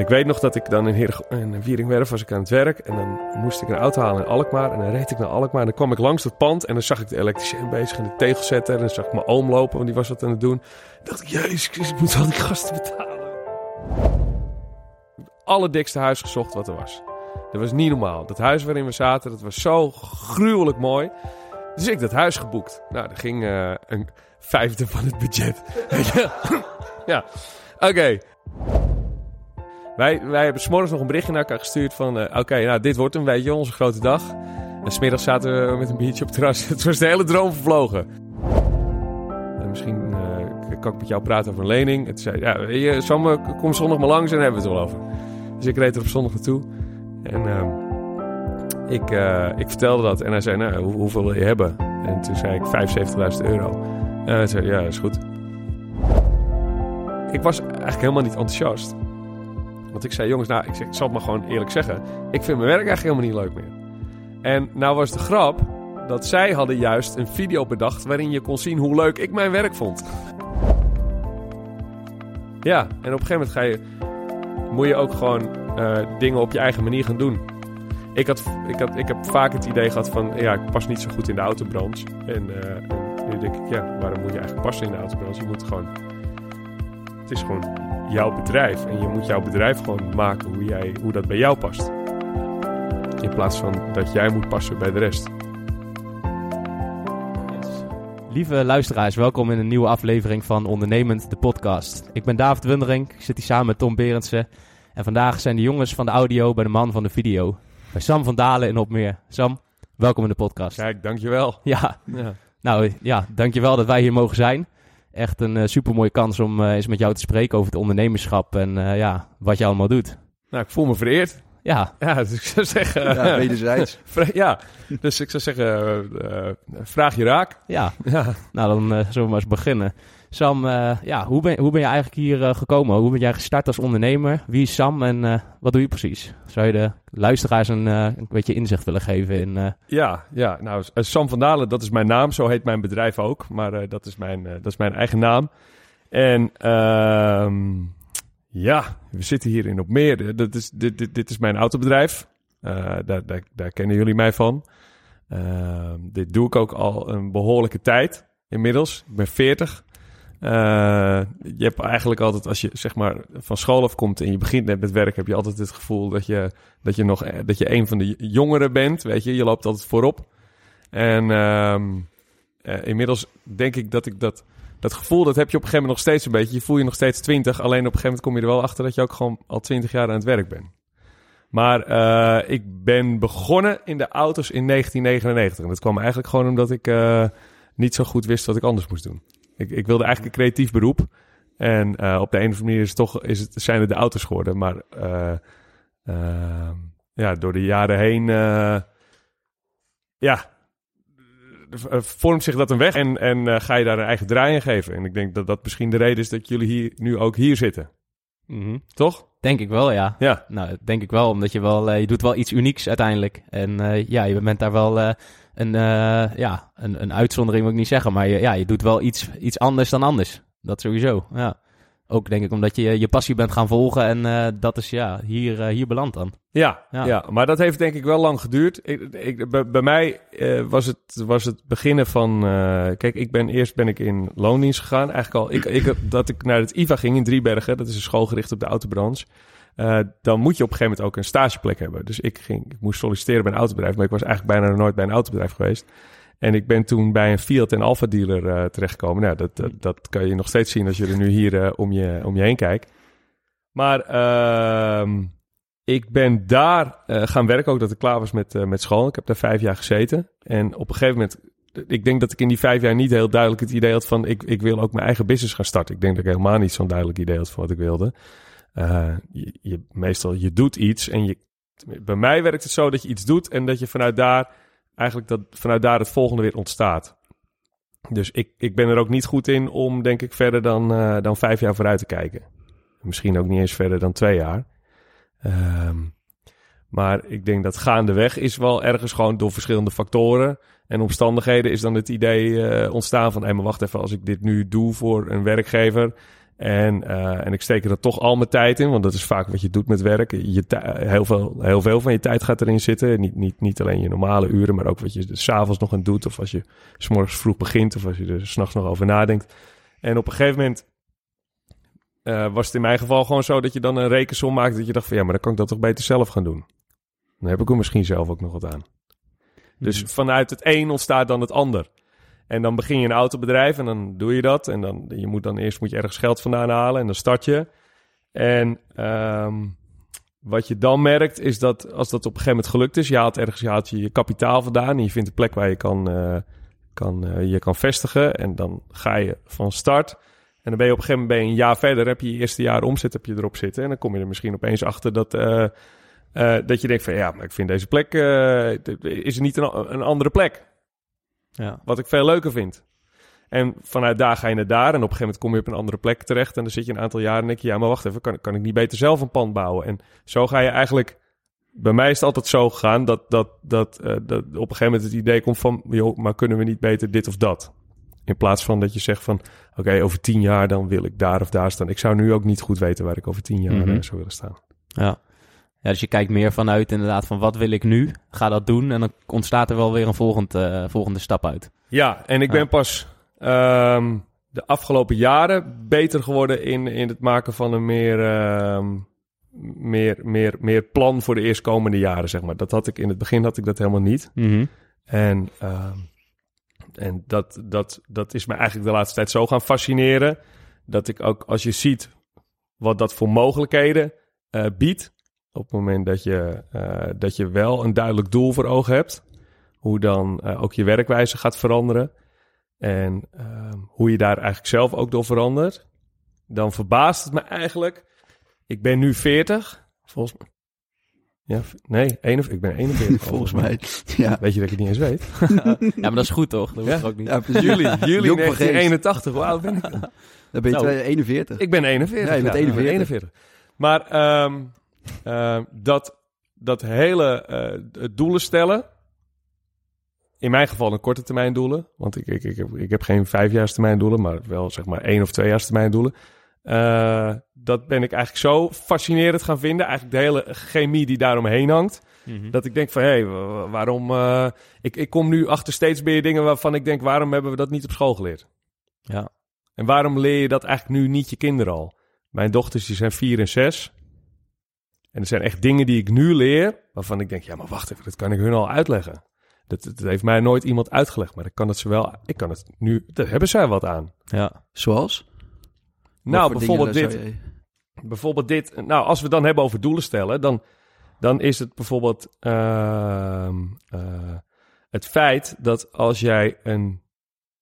En ik weet nog dat ik dan in, in Wieringwerf was ik aan het werk. En dan moest ik een auto halen in Alkmaar. En dan reed ik naar Alkmaar. En dan kwam ik langs het pand. En dan zag ik de elektricien bezig in de tegel zetten. En dan zag ik mijn oom lopen, want die was wat aan het doen. Dacht ik, jezus ik moet al die gasten betalen. Allerdikste huis gezocht wat er was. Dat was niet normaal. Dat huis waarin we zaten, dat was zo gruwelijk mooi. Dus ik dat huis geboekt. Nou, dat ging uh, een vijfde van het budget. ja, oké. Wij, wij hebben s'morgens nog een berichtje naar elkaar gestuurd van... Uh, oké, nou dit wordt een beetje onze grote dag. En smiddags zaten we met een biertje op het terras. Het was de hele droom vervlogen. En misschien uh, kan ik met jou praten over een lening. Het zei, ja, kom zondag maar langs en dan hebben we het wel over. Dus ik reed er op zondag naartoe. En uh, ik, ik vertelde dat. En hij zei, nou, hoe, hoeveel wil je hebben? En toen zei ik 75.000 euro. En hij zei, ja, dat is goed. Ik was eigenlijk helemaal niet enthousiast. Want ik zei, jongens, nou, ik, zeg, zal het maar gewoon eerlijk zeggen. Ik vind mijn werk eigenlijk helemaal niet leuk meer. En nou was de grap dat zij hadden juist een video bedacht waarin je kon zien hoe leuk ik mijn werk vond. Ja, en op een gegeven moment ga je, moet je ook gewoon uh, dingen op je eigen manier gaan doen. Ik, had, ik, had, ik heb vaak het idee gehad van, ja, ik pas niet zo goed in de autobranche. En uh, nu denk ik, ja, waarom moet je eigenlijk passen in de autobranche? Je moet gewoon, het is gewoon jouw bedrijf. En je moet jouw bedrijf gewoon maken hoe, jij, hoe dat bij jou past. In plaats van dat jij moet passen bij de rest. Lieve luisteraars, welkom in een nieuwe aflevering van Ondernemend, de podcast. Ik ben David Wundering, ik zit hier samen met Tom Berendsen. En vandaag zijn de jongens van de audio bij de man van de video. Bij Sam van Dalen in Opmeer. Sam, welkom in de podcast. Kijk, dankjewel. Ja, ja. nou ja, dankjewel dat wij hier mogen zijn echt een uh, supermooie kans om uh, eens met jou te spreken over het ondernemerschap en uh, ja, wat je allemaal doet. Nou, ik voel me vereerd. Ja. Ja, dus ik zou zeggen... Ja, wederzijds. ja, dus ik zou zeggen, vraag je raak. Ja, ja. nou dan zullen we maar eens beginnen. Sam, ja, hoe, ben, hoe ben je eigenlijk hier gekomen? Hoe ben jij gestart als ondernemer? Wie is Sam en wat doe je precies? Zou je de luisteraars een, een beetje inzicht willen geven in... Ja, ja, nou, Sam van Dalen, dat is mijn naam. Zo heet mijn bedrijf ook. Maar dat, is mijn, dat is mijn eigen naam. En ehm, ja, we zitten hier in Opmeer. Dat is, dit, dit, dit is mijn autobedrijf. daar, daar, daar kennen jullie mij van. Ehm, dit doe ik ook al een behoorlijke tijd inmiddels. Ik ben 40. Uh, je hebt eigenlijk altijd, als je zeg maar van school afkomt en je begint net met werk, heb je altijd het gevoel dat je, dat je nog dat je een van de jongeren bent. Weet je, je loopt altijd voorop. En uh, uh, inmiddels denk ik dat ik dat, dat gevoel, dat heb je op een gegeven moment nog steeds een beetje. Je voel je nog steeds twintig, alleen op een gegeven moment kom je er wel achter dat je ook gewoon al twintig jaar aan het werk bent. Maar ik ben begonnen in de auto's in 1999. En dat kwam eigenlijk gewoon omdat ik niet zo goed wist wat ik anders moest doen. Ik, ik wilde eigenlijk een creatief beroep. En uh, op de een of andere manier is het toch, is het, zijn het de auto's geworden. Maar uh, uh, ja, door de jaren heen, ja, vormt zich dat een weg. En, en ga je daar een eigen draai in geven. En ik denk dat dat misschien de reden is dat jullie hier, nu ook hier zitten. Mhm. toch? Denk ik wel, ja. Ja. Nou, denk ik wel, omdat je wel, eh, je doet wel iets unieks uiteindelijk. En eh, ja, je bent daar wel eh, een, eh, ja, een, een uitzondering wil ik niet zeggen, maar je, ja, je doet wel iets, iets anders dan anders. Dat sowieso, ja. Ook denk ik omdat je je passie bent gaan volgen en eh, dat is ja, hier, eh, hier beland dan. Ja, ja. Ja. maar dat heeft denk ik wel lang geduurd. Ik, ik, bij, bij mij was, het, was het beginnen van... kijk, ik ben, eerst ben ik in loondienst gegaan. Eigenlijk al, ik, ik, dat ik naar het IVA ging in Driebergen. Dat is een school gericht op de autobranche. Eh, dan moet je op een gegeven moment ook een stageplek hebben. Dus ik, ging, ik moest solliciteren bij een autobedrijf. Maar ik was eigenlijk bijna nooit bij een autobedrijf geweest. En ik ben toen bij een Fiat en Alfa dealer eh, terechtgekomen. Nou, dat, dat, kan je nog steeds zien als je er nu hier eh, om, je, om je heen kijkt. Maar ehm, ik ben daar gaan werken, ook dat ik klaar was met, met school. Ik heb daar vijf jaar gezeten. En op een gegeven moment, ik denk dat ik in die vijf jaar niet heel duidelijk het idee had van... ik, ik wil ook mijn eigen business gaan starten. Ik denk dat ik helemaal niet zo'n duidelijk idee had van wat ik wilde. Eh, je, je, meestal, je doet iets en je, bij mij werkt het zo dat je iets doet... en dat je vanuit daar, eigenlijk dat, vanuit daar het volgende weer ontstaat. Dus ik, ik ben er ook niet goed in om, denk ik, verder dan, eh, dan vijf jaar vooruit te kijken. Misschien ook niet eens verder dan twee jaar. Ehm, maar ik denk dat gaandeweg is wel ergens gewoon door verschillende factoren en omstandigheden is dan het idee eh, ontstaan van, hé, maar wacht even, als ik dit nu doe voor een werkgever en, eh, en ik steek er toch al mijn tijd in, want dat is vaak wat je doet met werk. Je heel, veel, heel veel van je tijd gaat erin zitten. Niet, niet, niet alleen je normale uren, maar ook wat je s s'avonds nog aan doet of als je s morgens vroeg begint of als je er s'nachts nog over nadenkt. En op een gegeven moment eh, was het in mijn geval gewoon zo dat je dan een rekensom maakt. Dat je dacht van ja, maar dan kan ik dat toch beter zelf gaan doen. Dan heb ik er misschien zelf ook nog wat aan. Dus vanuit het een ontstaat dan het ander. En dan begin je een autobedrijf en dan doe je dat. En dan, je moet dan eerst moet je ergens geld vandaan halen en dan start je. En ehm, wat je dan merkt is dat als dat op een gegeven moment gelukt is, je haalt ergens je, haalt je, kapitaal vandaan en je vindt een plek waar je kan, eh, kan, eh, je kan vestigen. En dan ga je van start. En dan ben je op een gegeven moment ben je een jaar verder, heb je je eerste jaar omzet heb je erop zitten. En dan kom je er misschien opeens achter dat, eh, dat je denkt van ja, maar ik vind deze plek, is er niet een, een andere plek? Ja. Wat ik veel leuker vind. En vanuit daar ga je naar daar. En op een gegeven moment kom je op een andere plek terecht. En dan zit je een aantal jaar en denk je... ja, maar wacht even, kan, kan ik niet beter zelf een pand bouwen? En zo ga je eigenlijk... Bij mij is het altijd zo gegaan dat, dat, dat, eh, dat op een gegeven moment het idee komt van... joh, maar kunnen we niet beter dit of dat? In plaats van dat je zegt van... oké, over tien jaar dan wil ik daar of daar staan. Ik zou nu ook niet goed weten waar ik over tien jaar Mhm. eh, zou willen staan. Ja. Ja, dus je kijkt meer vanuit inderdaad van wat wil ik nu? Ga dat doen en dan ontstaat er wel weer een volgend, eh, volgende stap uit. Ja, en ik ben pas ehm, de afgelopen jaren beter geworden in, in het maken van een meer, ehm, meer, meer, meer plan voor de eerstkomende jaren, zeg maar. Dat had ik in het begin had ik dat helemaal niet. En, ehm, en dat, dat, dat is me eigenlijk de laatste tijd zo gaan fascineren. Dat ik ook, als je ziet wat dat voor mogelijkheden eh, biedt. Op het moment dat je, eh, dat je wel een duidelijk doel voor ogen hebt. Hoe dan eh, ook je werkwijze gaat veranderen. En ehm, hoe je daar eigenlijk zelf ook door verandert. Dan verbaast het me eigenlijk. Ik ben nu 40. Volgens mij. Ja, nee, 41, ik ben 41. Volgens mij. Ja, Weet je dat ik het niet eens weet? Ja, maar dat is goed toch? Dat hoeft Ja. ook niet. ja precies. Juli, juli Jong van geest. 1981. Hoe oud ben ik? dan? Ben je Nou. twee- 41. Ik ben 41. Ja, je bent ik ben 41. Maar ehm, ehm, dat, dat hele eh, doelen stellen. In mijn geval een korte termijn doelen. Want ik, ik, ik, heb, ik heb geen vijfjaarstermijn doelen, maar wel zeg maar één of tweejaarstermijn doelen. Eh, dat ben ik eigenlijk zo fascinerend gaan vinden. Eigenlijk de hele chemie die daaromheen hangt. Mhm. Dat ik denk van, hé, hey, wa- wa- waarom... eh, ik, ik kom nu achter steeds meer dingen waarvan ik denk... waarom hebben we dat niet op school geleerd? Ja. En waarom leer je dat eigenlijk nu niet je kinderen al? Mijn dochters die zijn vier en zes. En er zijn echt dingen die ik nu leer... waarvan ik denk, ja, maar wacht even, dat kan ik hun al uitleggen. Dat, dat heeft mij nooit iemand uitgelegd, maar ik kan het ze wel... Ik kan het nu... Daar hebben zij wat aan. Ja. Zoals? Nou, bijvoorbeeld dit. je- bijvoorbeeld dit. Nou, als we dan hebben over doelen stellen, dan, dan is het bijvoorbeeld ehm, eh, het feit dat als jij een.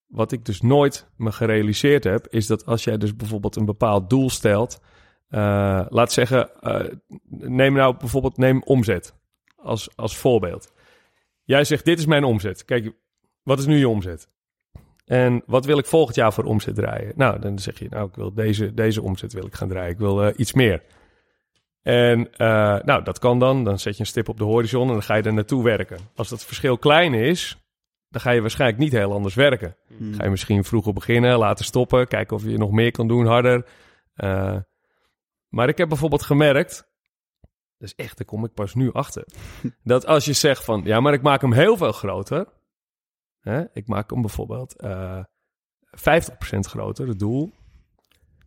Wat ik dus nooit me gerealiseerd heb, is dat als jij dus bijvoorbeeld een bepaald doel stelt. Eh, laat zeggen, eh, neem nou bijvoorbeeld neem omzet als, als voorbeeld. Jij zegt: Dit is mijn omzet. Kijk, wat is nu je omzet? En wat wil ik volgend jaar voor omzet draaien? Nou, dan zeg je, nou, ik wil deze, deze omzet wil ik gaan draaien. Ik wil eh, iets meer. En nou, dat kan dan. Dan zet je een stip op de horizon en dan ga je er naartoe werken. Als dat verschil klein is, dan ga je waarschijnlijk niet heel anders werken. Hmm. Ga je misschien vroeger beginnen, laten stoppen, kijken of je nog meer kan doen, harder. Eh, maar ik heb bijvoorbeeld gemerkt, dus echt, daar kom ik pas nu achter, dat als je zegt van, ja, maar ik maak hem heel veel groter. Hè? Ik maak hem bijvoorbeeld eh 50% groter, het doel.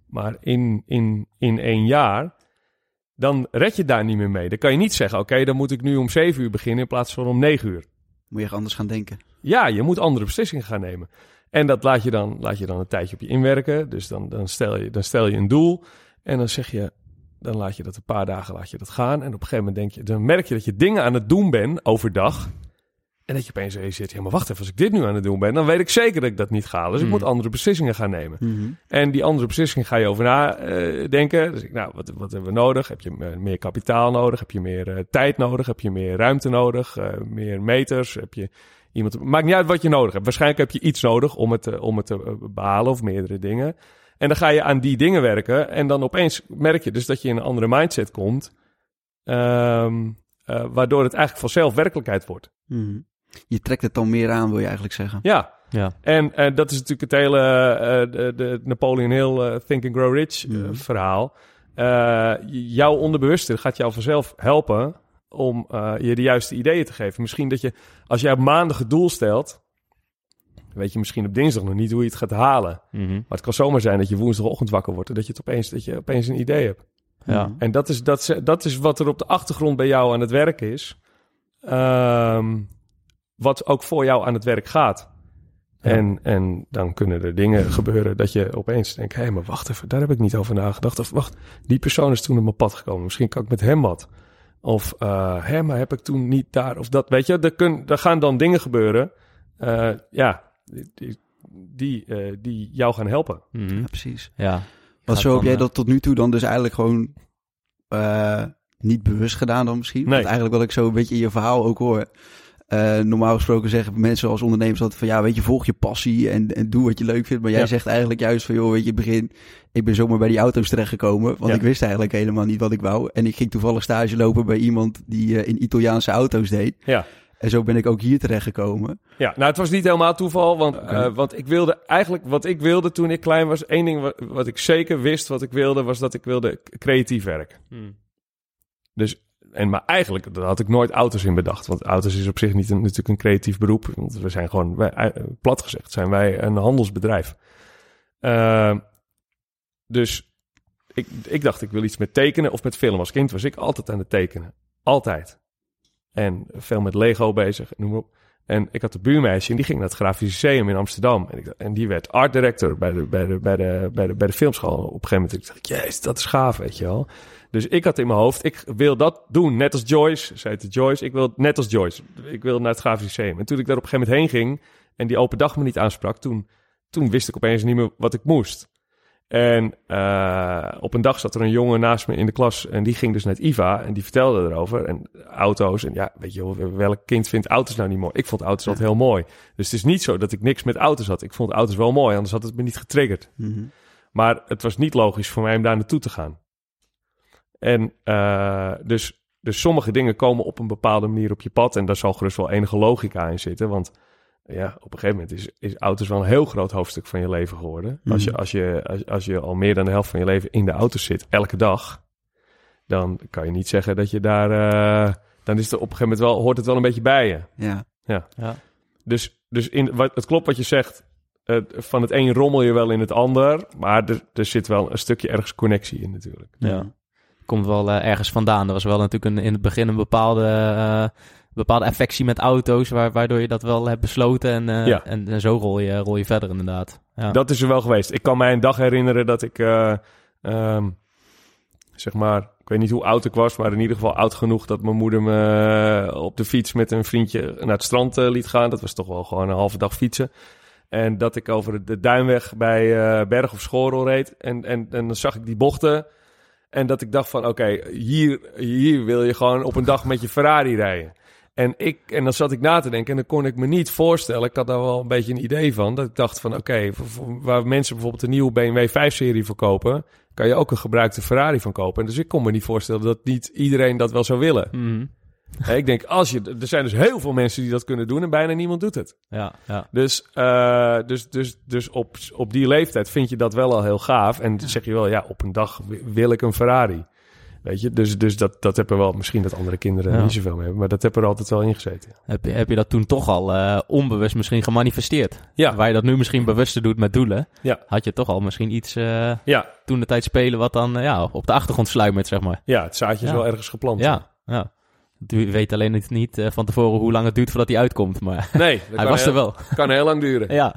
Maar in, in, in één jaar, dan red je daar niet meer mee. Dan kan je niet zeggen, oké, dan moet ik nu om 7 uur beginnen in plaats van om 9 uur. Moet je anders gaan denken. Ja, je moet andere beslissingen gaan nemen. En dat laat je dan, laat je dan een tijdje op je inwerken. Dus dan, dan, stel je, dan stel je een doel. En dan zeg je, dan laat je dat een paar dagen laat je dat gaan. En op een gegeven moment denk je, dan merk je dat je dingen aan het doen bent overdag. En dat je opeens realiseert, ja, maar wacht even, als ik dit nu aan het doen ben, dan weet ik zeker dat ik dat niet ga. Dus ik Hmm. moet andere beslissingen gaan nemen. Mhm. En die andere beslissingen ga je over nadenken. dus ik, nou, wat, wat hebben we nodig? Heb je eh, meer kapitaal nodig? Heb je meer eh, tijd nodig? Heb je meer ruimte nodig? Eh, meer meters? Heb je iemand... Maakt niet uit wat je nodig hebt. Waarschijnlijk heb je iets nodig om het, eh, om het te eh, behalen of meerdere dingen. En dan ga je aan die dingen werken. En dan opeens merk je dus dat je in een andere mindset komt. ehm, eh, waardoor het eigenlijk vanzelf werkelijkheid wordt. Mhm. Je trekt het dan meer aan, wil je eigenlijk zeggen. Ja, Ja. en eh, dat is natuurlijk het hele eh, de, de Napoleon Hill eh, Think and Grow Rich Mhm. verhaal. Eh, jouw onderbewuste gaat jou vanzelf helpen om eh, je de juiste ideeën te geven. Misschien dat je, als jij maandag het doel stelt, weet je misschien op dinsdag nog niet hoe je het gaat halen. Mhm. Maar het kan zomaar zijn dat je woensdagochtend wakker wordt en dat je, het opeens, dat je opeens een idee hebt. Ja. Mhm. En dat is, dat, dat is wat er op de achtergrond bij jou aan het werk is. Ehm, wat ook voor jou aan het werk gaat. Ja. En, en dan kunnen er dingen gebeuren dat je opeens denkt... hé, maar wacht even, daar heb ik niet over nagedacht. Of wacht, die persoon is toen op mijn pad gekomen. Misschien kan ik met hem wat. Of, eh hé, maar heb ik toen niet daar of dat. Weet je, er, kun, er gaan dan dingen gebeuren... eh, ja, die, die, die, eh, die jou gaan helpen. Mhm. Ja, precies. Ja. Want Gaat zo heb jij eh, dat tot nu toe dan dus eigenlijk gewoon eh, niet bewust gedaan dan misschien? Nee. Want eigenlijk wat ik zo een beetje in je verhaal ook hoor. eh, normaal gesproken zeggen mensen als ondernemers altijd van ja, weet je, volg je passie en, en doe wat je leuk vindt. Maar jij Ja. zegt eigenlijk juist van joh, weet je, in het begin, ik ben zomaar bij die auto's terechtgekomen. Want Ja. ik wist eigenlijk helemaal niet wat ik wou. En ik ging toevallig stage lopen bij iemand die eh, in Italiaanse auto's deed. Ja. En zo ben ik ook hier terechtgekomen. Ja, nou, het was niet helemaal toeval, want, eh, want ik wilde eigenlijk, wat ik wilde toen ik klein was, één ding wat, wat ik zeker wist wat ik wilde, was dat ik wilde creatief werken. Mhm. Dus, en maar eigenlijk, daar had ik nooit auto's in bedacht, want auto's is op zich niet een, natuurlijk een creatief beroep, want we zijn gewoon, wij, eh, plat gezegd, zijn wij een handelsbedrijf. Eh, dus ik, ik dacht, ik wil iets met tekenen of met film. Als kind was ik altijd aan het tekenen. Altijd. En veel met Lego bezig, noem op. En ik had een buurmeisje en die ging naar het Grafisch Museum in Amsterdam. En, ik, en die werd art director bij de, bij, de, bij, de, bij, de, bij de filmschool. Op een gegeven moment ik dacht jezus, dat is gaaf, weet je wel. Dus ik had in mijn hoofd, ik wil dat doen. Net als Joyce, zei het Joyce. Ik wil net als Joyce. Ik wil naar het Grafisch Museum. En toen ik daar op een gegeven moment heen ging en die open dag me niet aansprak, toen, toen wist ik opeens niet meer wat ik moest. En eh, op een dag zat er een jongen naast me in de klas en die ging dus naar IVA en die vertelde erover. En auto's, en ja, weet je wel, welk kind vindt auto's nou niet mooi? Ik vond auto's altijd heel mooi. Dus het is niet zo dat ik niks met auto's had. Ik vond auto's wel mooi, anders had het me niet getriggerd. Mhm. Maar het was niet logisch voor mij om daar naartoe te gaan. En eh, dus, dus sommige dingen komen op een bepaalde manier op je pad. En daar zal gerust wel enige logica in zitten. Want ja, op een gegeven moment is, is auto's wel een heel groot hoofdstuk van je leven geworden. Als, je, Mhm. als, je, als, als je al meer dan de helft van je leven in de auto zit, elke dag. Dan kan je niet zeggen dat je daar... eh, dan is het op een gegeven moment wel, hoort het wel een beetje bij je. Ja. Ja. Dus, dus in, wat, het klopt wat je zegt. eh, van het een rommel je wel in het ander. Maar er, er zit wel een stukje ergens connectie in natuurlijk. Ja. Komt wel eh, ergens vandaan. Er was wel natuurlijk een, in het begin een bepaalde, eh, bepaalde affectie met auto's, waar, waardoor je dat wel hebt besloten. En, eh, Ja. en, en zo rol je, rol je verder inderdaad. Ja. Dat is er wel geweest. Ik kan mij een dag herinneren dat ik, eh, ehm, zeg maar, ik weet niet hoe oud ik was, maar in ieder geval oud genoeg dat mijn moeder me eh, op de fiets met een vriendje naar het strand liet gaan. Dat was toch wel gewoon een halve dag fietsen. En dat ik over de Duinweg bij Berg of Schorel reed. En, en, en dan zag ik die bochten. En dat ik dacht van, oké, hier, hier wil je gewoon op een dag met je Ferrari rijden. En, ik, en dan zat ik na te denken en dan kon ik me niet voorstellen. Ik had daar wel een beetje een idee van. Dat ik dacht van oké, waar mensen bijvoorbeeld een nieuwe BMW 5-serie verkopen... kan je ook een gebruikte Ferrari van kopen. En dus ik kon me niet voorstellen dat niet iedereen dat wel zou willen. Mhm. Ik denk, als je, er zijn dus heel veel mensen die dat kunnen doen en bijna niemand doet het. Ja, ja. Dus, eh, dus, dus, dus op, op die leeftijd vind je dat wel al heel gaaf. En zeg je wel, ja, op een dag wi- wil ik een Ferrari. Weet je, dus, dus dat, dat hebben wel, misschien dat andere kinderen Ja. niet zoveel mee hebben, maar dat heb er altijd wel in gezeten. Heb, je, heb je dat toen toch al eh, onbewust misschien gemanifesteerd? Ja. Waar je dat nu misschien bewuster doet met doelen, Ja. had je toch al misschien iets eh, Ja, toen de tijd spelen wat dan eh, ja, op de achtergrond sluimert, zeg maar. ja het zaadje is wel ergens geplant. Ja, ja. Je weet alleen niet, niet eh, van tevoren hoe lang het duurt voordat hij uitkomt, maar Nee, hij was heel, er wel. kan heel lang duren. Ja,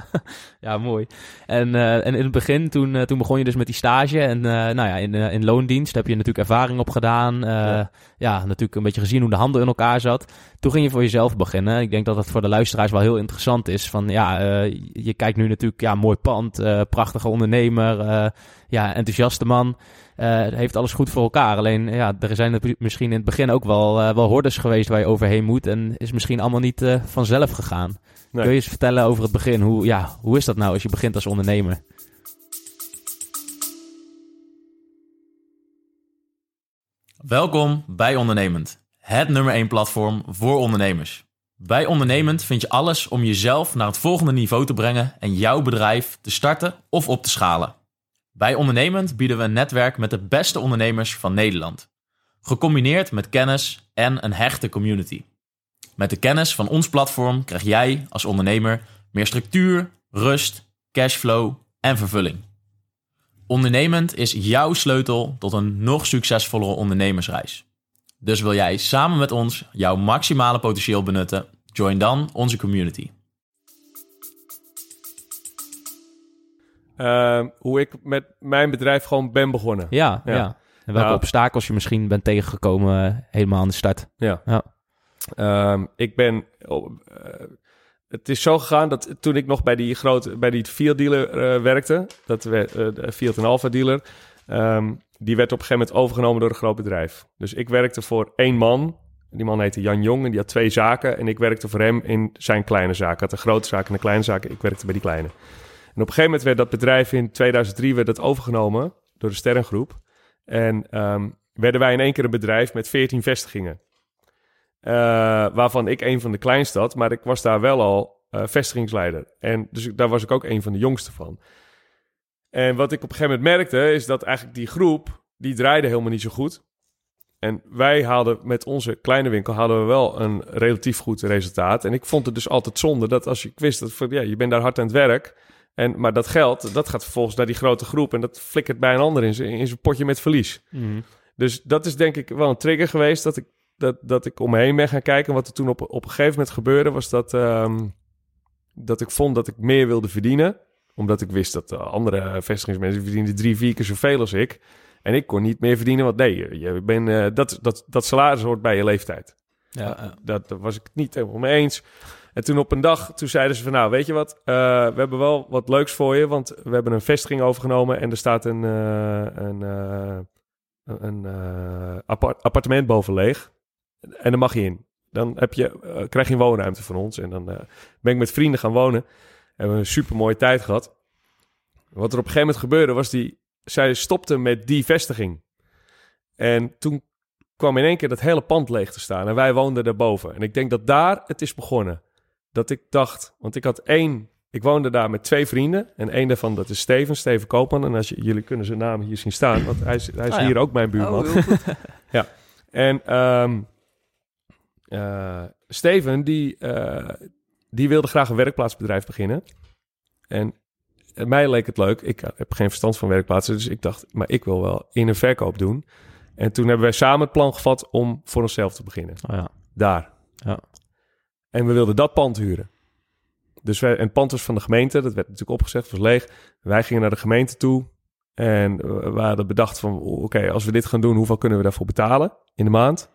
ja mooi. En, eh, en in het begin, toen, eh, toen begon je dus met die stage. En nou ja, in, in loondienst heb je natuurlijk ervaring opgedaan. Eh ja. Ja. natuurlijk een beetje gezien hoe de handel in elkaar zat. Toen ging je voor jezelf beginnen. Ik denk dat dat voor de luisteraars wel heel interessant is. Van ja, je kijkt nu natuurlijk, ja, mooi pand, prachtige ondernemer, ja, enthousiaste man. Eh, heeft alles goed voor elkaar. Alleen, ja, er zijn er misschien in het begin ook wel, eh, wel hordes geweest waar je overheen moet. En is misschien allemaal niet eh, vanzelf gegaan. Nee. Kun je eens vertellen over het begin? Hoe, ja, hoe is dat nou als je begint als ondernemer? Welkom bij Ondernemend, het nummer 1 platform voor ondernemers. Bij Ondernemend vind je alles om jezelf naar het volgende niveau te brengen en jouw bedrijf te starten of op te schalen. Bij Ondernemend bieden we een netwerk met de beste ondernemers van Nederland. Gecombineerd met kennis en een hechte community. Met de kennis van ons platform krijg jij als ondernemer meer structuur, rust, cashflow en vervulling. Ondernemend is jouw sleutel tot een nog succesvollere ondernemersreis. Dus wil jij samen met ons jouw maximale potentieel benutten? Join dan onze community. Ehm, hoe ik met mijn bedrijf gewoon ben begonnen. Ja, ja. Ja. En welke Nou. obstakels je misschien bent tegengekomen eh, helemaal aan de start. Ja. Ja. Ehm, ik ben. oh, eh, het is zo gegaan dat toen ik nog bij die grote, bij die Fiat dealer eh, werkte, dat we, eh, de Fiat en Alfa dealer, ehm, die werd op een gegeven moment overgenomen door een groot bedrijf. Dus ik werkte voor één man. Die man heette Jan Jong en die had twee zaken. En ik werkte voor hem in zijn kleine zaak. Hij had een grote zaak en een kleine zaak. Ik werkte bij die kleine. Op een gegeven moment werd dat bedrijf in 2003 werd dat overgenomen door de Sterrengroep. En ehm, werden wij in één keer een bedrijf met 14 vestigingen. Eh, waarvan ik een van de kleinste had, maar ik was daar wel al eh, vestigingsleider. En dus daar was ik ook een van de jongste van. En wat ik op een gegeven moment merkte, is dat eigenlijk die groep, die draaide helemaal niet zo goed. En wij hadden met onze kleine winkel hadden we wel een relatief goed resultaat. En ik vond het dus altijd zonde dat als je wist dat ja, je bent daar hard aan het werk. En, maar dat geld, dat gaat vervolgens naar die grote groep. En dat flikkert bij een ander in zijn, in zijn potje met verlies. Dus dat is denk ik wel een trigger geweest dat ik, dat, dat ik om me heen ben gaan kijken. Wat er toen op, op een gegeven moment gebeurde, was dat, ehm, dat ik vond dat ik meer wilde verdienen. Omdat ik wist dat de andere vestigingsmensen verdienden drie, vier keer zoveel als ik. En ik kon niet meer verdienen, want nee, je, bent, eh, dat, dat, dat salaris hoort bij je leeftijd. Ja, Dat, daar was ik niet helemaal mee eens. En toen op een dag, toen zeiden ze van nou, weet je wat, eh, we hebben wel wat leuks voor je, want we hebben een vestiging overgenomen en er staat een, eh, een, eh, een appart- appartement boven leeg. En dan mag je in. Dan heb je, krijg je een woonruimte van ons. En dan ben ik met vrienden gaan wonen. Hebben we een super mooie tijd gehad. Wat er op een gegeven moment gebeurde was die, zij stopte met die vestiging. En toen kwam in één keer dat hele pand leeg te staan. En wij woonden daarboven. En ik denk dat daar het is begonnen. Dat ik dacht, want ik had één, ik woonde daar met twee vrienden. En één daarvan, dat is Steven, Steven Koopman. En als je, jullie kunnen zijn naam hier zien staan, want hij is, hij is ja. hier ook mijn buurman. Oh, goed. En ehm eh, Steven, die, eh, die wilde graag een werkplaatsbedrijf beginnen. En mij leek het leuk. Ik heb geen verstand van werkplaatsen, dus ik dacht, maar ik wil wel in een verkoop doen. En toen hebben wij samen het plan gevat om voor onszelf te beginnen. Oh, ja. Daar. Ja. En we wilden dat pand huren. Dus en het pand was van de gemeente, dat werd natuurlijk opgezegd, was leeg. Wij gingen naar de gemeente toe en we hadden bedacht van, oké, als we dit gaan doen, hoeveel kunnen we daarvoor betalen in de maand?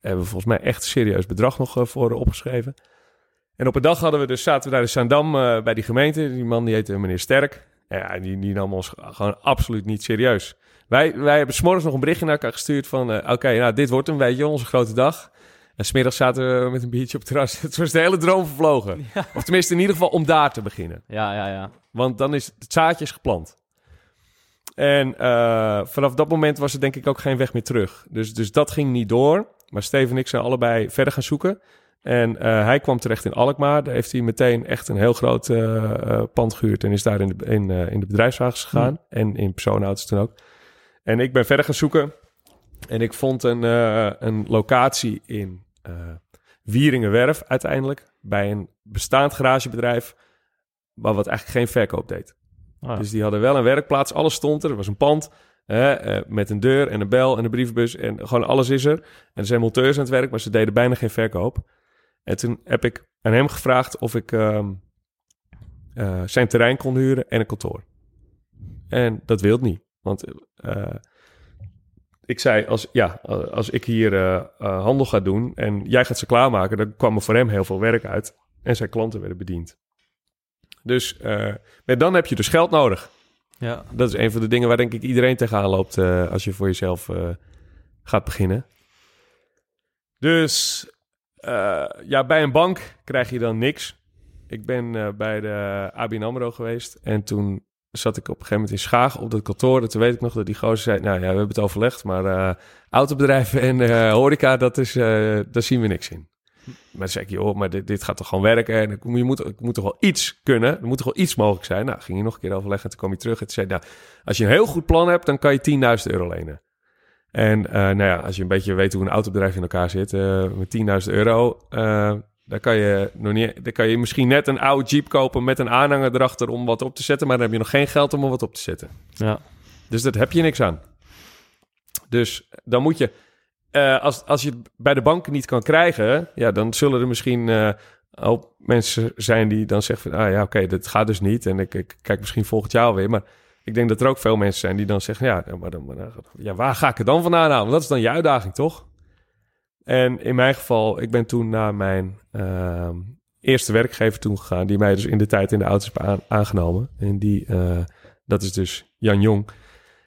Hebben we volgens mij echt een serieus bedrag nog eh, voor opgeschreven. En op een dag hadden we dus, zaten we daar in Zaandam eh, bij die gemeente. Die man die heette meneer Sterk. Ja, die, die nam ons gewoon absoluut niet serieus. Wij, wij hebben s'morgens nog een berichtje naar elkaar gestuurd van... eh, oké, nou, dit wordt hem, weet je, onze grote dag. En smiddags zaten we met een biertje op het terras. Het was de hele droom vervlogen. Of tenminste in ieder geval om daar te beginnen. Ja, ja, ja. Want dan is het zaadje is geplant. En eh, vanaf dat moment was er denk ik ook geen weg meer terug. Dus, dus dat ging niet door. Maar Steven en ik zijn allebei verder gaan zoeken. En eh, hij kwam terecht in Alkmaar. Daar heeft hij meteen echt een heel groot eh, pand gehuurd. En is daar in de, in, in de bedrijfswagens gegaan. En in personenauto's toen ook. En ik ben verder gaan zoeken. En ik vond een, een locatie in Wieringenwerf uiteindelijk. Bij een bestaand garagebedrijf. Maar wat eigenlijk geen verkoop deed. Ah, Dus die hadden wel een werkplaats, alles stond er. Er was een pand eh, met een deur en een bel en een brievenbus en gewoon alles is er. En er zijn monteurs aan het werk, maar ze deden bijna geen verkoop. En toen heb ik aan hem gevraagd of ik ehm, eh, zijn terrein kon huren en een kantoor. En dat wilde niet, want eh, ik zei, als, ja, als ik hier eh, eh, handel ga doen en jij gaat ze klaarmaken, dan kwam er voor hem heel veel werk uit. En zijn klanten werden bediend. Dus maar dan heb je dus geld nodig. ja. Dat is een van de dingen waar denk ik iedereen tegenaan loopt als je voor jezelf gaat beginnen. Dus ja, bij een bank krijg je dan niks. Ik ben bij de ABN AMRO geweest en toen zat ik op een gegeven moment in Schaag op dat kantoor. En toen weet ik nog dat die gozer zei, nou ja, we hebben het overlegd, maar eh, autobedrijven en eh, horeca, dat is, eh, daar zien we niks in. Maar toen zei ik, joh, maar dit, gaat toch gewoon werken? En ik, je moet, ik moet toch wel iets kunnen? Er moet toch wel iets mogelijk zijn? Nou, ging je nog een keer overleggen en toen kwam je terug. En zei nou, als je een heel goed plan hebt, dan kan je 10.000 euro lenen. En nou ja, als je een beetje weet hoe een autobedrijf in elkaar zit, met 10.000 euro, dan kan je nog niet, dan kan je misschien net een oude Jeep kopen met een aanhanger erachter om wat op te zetten, maar dan heb je nog geen geld om er wat op te zetten. ja. Dus dat heb je niks aan. Dus dan moet je, eh, als, als je het bij de banken niet kan krijgen, ja, dan zullen er misschien eh ook mensen zijn die dan zeggen van, ah ja, oké, dat gaat dus niet. En ik, ik kijk misschien volgend jaar weer. Maar ik denk dat er ook veel mensen zijn die dan zeggen, ja, maar, dan, maar dan- ja waar ga ik het dan vandaan halen? Want dat is dan je uitdaging, toch? En in mijn geval, ik ben toen naar mijn ehm, eerste werkgever toen gegaan, die mij dus in de tijd in de auto's heeft aan- aangenomen. En die, eh, dat is dus Jan Jong.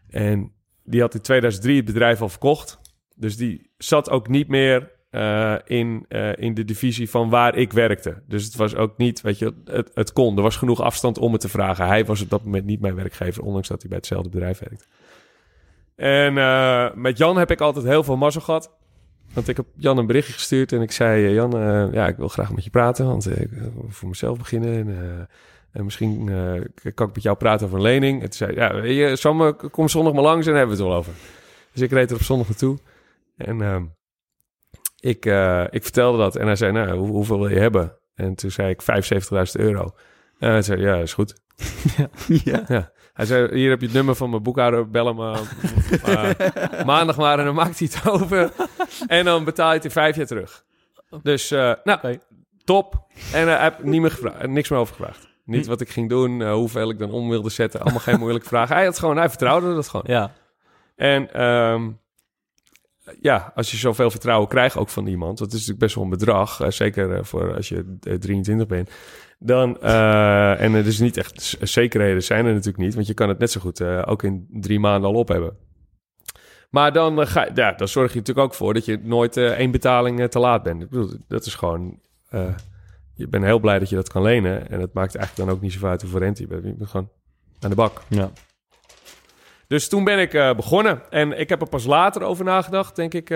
En die had in 2003 het bedrijf al verkocht. Dus die zat ook niet meer eh, in, eh, in de divisie van waar ik werkte. Dus het was ook niet, weet je, het, het kon. Er was genoeg afstand om het te vragen. Hij was op dat moment niet mijn werkgever, ondanks dat hij bij hetzelfde bedrijf werkte. En met Jan heb ik altijd heel veel mazzel gehad. Want ik heb Jan een berichtje gestuurd en ik zei... eh, Jan, eh, ja, ik wil graag met je praten, want eh, ik wil voor mezelf beginnen. En, eh, en misschien eh, kan ik met jou praten over een lening. En toen zei ja, weet je, Sam, kom zondag maar langs en dan hebben we het wel over. Dus ik reed er op zondag naartoe. En ehm, ik, eh, ik vertelde dat en hij zei, nou, hoe- hoeveel wil je hebben? En toen zei ik 75.000 euro. En hij zei, ja, is goed. ja. Hij zei, hier heb je het nummer van mijn boekhouder, bel hem eh, eh, maandag maar en dan maakt hij het over. En dan betaal je het in vijf jaar terug. Dus, eh, nou, top. En hij heb niet meer gevraagd, niks meer over gevraagd. Niet wat ik ging doen, hoeveel ik dan om wilde zetten. Allemaal geen moeilijke vragen. Hij had gewoon, hij vertrouwde dat gewoon. Ja. En ehm, ja, als je zoveel vertrouwen krijgt ook van iemand, dat is natuurlijk best wel een bedrag, zeker voor als je eh, 23 bent, dan, eh, en is niet echt zekerheden zijn er natuurlijk niet, want je kan het net zo goed eh, ook in drie maanden al op hebben. Maar dan, eh, ga, ja, dan zorg je natuurlijk ook voor dat je nooit eh, één betaling te laat bent. Ik bedoel, dat is gewoon, je bent heel blij dat je dat kan lenen en het maakt eigenlijk dan ook niet zoveel uit hoeveel rente je bent. Je bent gewoon aan de bak. Ja. Dus toen ben ik begonnen. En ik heb er pas later over nagedacht, denk ik.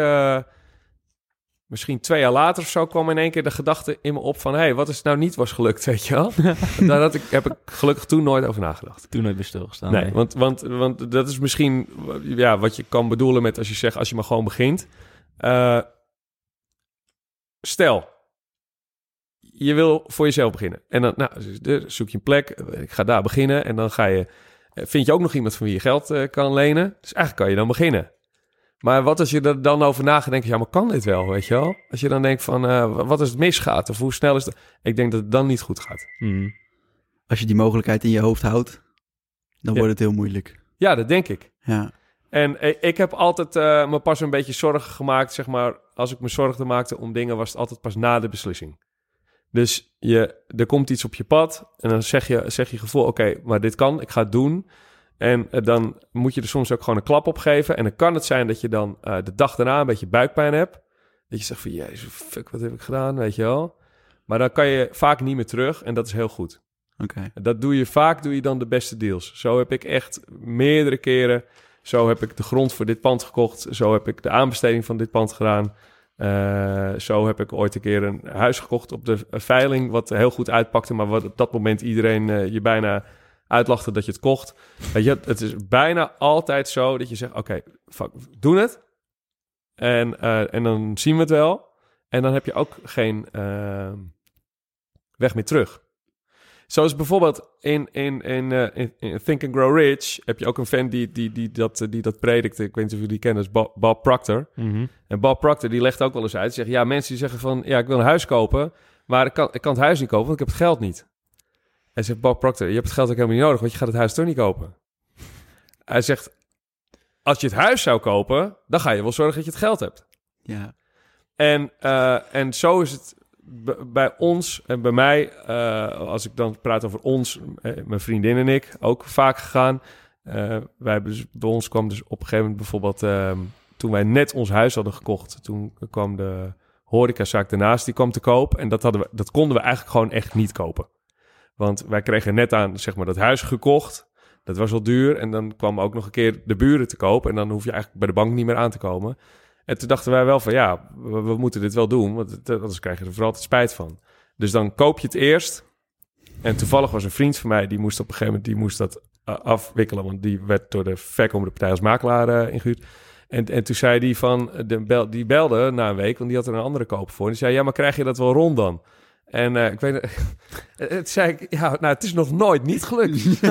Misschien twee jaar later of zo kwam in één keer de gedachte in me op van... hé, hey, wat is nou niet was gelukt, weet je wel? Daar had ik, heb ik gelukkig toen nooit over nagedacht. Toen nooit meer stilgestaan. nee, want, want, want dat is misschien ja, wat je kan bedoelen met als je zegt... als je maar gewoon begint. Eh, stel, je wil voor jezelf beginnen. En dan nou, dus zoek je een plek. Ik ga daar beginnen. En dan ga je, eh, vind je ook nog iemand van wie je geld eh, kan lenen. Dus eigenlijk kan je dan beginnen. Maar wat als je er dan over na gaat denken... ja, maar kan dit wel, weet je wel? Als je dan denkt van, eh, wat als het misgaat? Of hoe snel is het? Ik denk dat het dan niet goed gaat. Mm. Als je die mogelijkheid in je hoofd houdt, dan Ja. wordt het heel moeilijk. Ja, dat denk ik. Ja. En eh, ik heb altijd eh, me pas een beetje zorgen gemaakt, zeg maar. Als ik me zorgen maakte om dingen, was het altijd pas na de beslissing. Dus je, er komt iets op je pad en dan zeg je, zeg je gevoel, oké, maar dit kan, ik ga het doen. En eh, dan moet je er soms ook gewoon een klap op geven. En dan kan het zijn dat je dan eh, de dag daarna een beetje buikpijn hebt. Dat je zegt van, jezus, fuck, wat heb ik gedaan, weet je wel. Maar dan kan je vaak niet meer terug en dat is heel goed. Oké. Dat doe je vaak, doe je dan de beste deals. Zo heb ik echt meerdere keren, zo heb ik de grond voor dit pand gekocht. Zo heb ik de aanbesteding van dit pand gedaan. Eh, zo heb ik ooit een keer een huis gekocht op de veiling, wat heel goed uitpakte, maar wat op dat moment iedereen je bijna uitlachte dat je het kocht. Weet je, het is bijna altijd zo dat je zegt, oké, fuck, doen het. En, eh, en dan zien we het wel. En dan heb je ook geen eh, weg meer terug. Zoals bijvoorbeeld in, in, in, eh, in, in Think and Grow Rich heb je ook een fan die, die, die, dat, die dat predikte. Ik weet niet of jullie die kennen, dat is Bob, Bob Proctor. Mhm. En Bob Proctor die legt ook wel eens uit. Die zegt, ja, mensen die zeggen van, ja, ik wil een huis kopen, maar ik kan, ik kan het huis niet kopen, want ik heb het geld niet. Hij zegt, Bob Proctor, je hebt het geld ook helemaal niet nodig, want je gaat het huis toch niet kopen. Hij zegt, als je het huis zou kopen, dan ga je wel zorgen dat je het geld hebt. Ja. En, eh, en zo is het bij ons en bij mij, eh, als ik dan praat over ons, eh, mijn vriendin en ik, ook vaak gegaan. Wij hebben dus, bij ons kwam dus op een gegeven moment bijvoorbeeld, ehm, toen wij net ons huis hadden gekocht, toen kwam de horecazaak daarnaast, die kwam te koop. En dat, hadden we, dat konden we eigenlijk gewoon echt niet kopen. Want wij kregen net aan, zeg maar, dat huis gekocht. Dat was wel duur. En dan kwam ook nog een keer de buren te koop. En dan hoef je eigenlijk bij de bank niet meer aan te komen. En toen dachten wij wel van ja, we, moeten dit wel doen, want anders krijg je er vooral altijd spijt van. Dus dan koop je het eerst. En toevallig was een vriend van mij, die moest op een gegeven moment die moest dat eh, afwikkelen, want die werd door de verkomende partij als makelaar eh, ingehuurd. En, en toen zei die van, de die belde na een week, want die had er een andere koop voor. En die zei, ja, maar krijg je dat wel rond dan? En eh, ik weet het, het zei ik, ja, nou, het is nog nooit niet gelukt.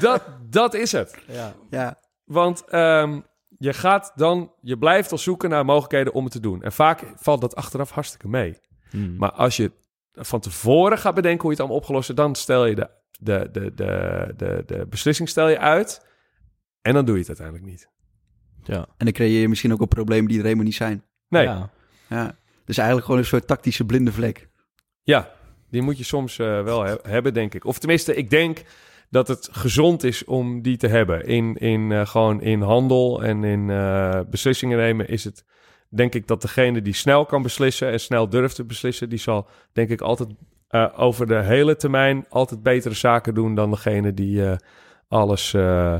dat, dat is het. Ja. Ja. Want ehm, je gaat dan, je blijft al zoeken naar mogelijkheden om het te doen. En vaak valt dat achteraf hartstikke mee. Mhm. Maar als je van tevoren gaat bedenken hoe je het allemaal opgelost, dan stel je de, de, de, de, de, de beslissing stel je uit. En dan doe je het uiteindelijk niet. ja. En dan creëer je misschien ook al problemen die er helemaal niet zijn. Nee, Ja. Ja. Dus eigenlijk gewoon een soort tactische blinde vlek. ja, die moet je soms eh, wel he- hebben, denk ik. Of tenminste, ik denk dat het gezond is om die te hebben. In, in, eh, gewoon in handel en in eh, beslissingen nemen is het, denk ik, dat degene die snel kan beslissen en snel durft te beslissen, die zal, denk ik, altijd eh, over de hele termijn altijd betere zaken doen dan degene die eh, alles eh,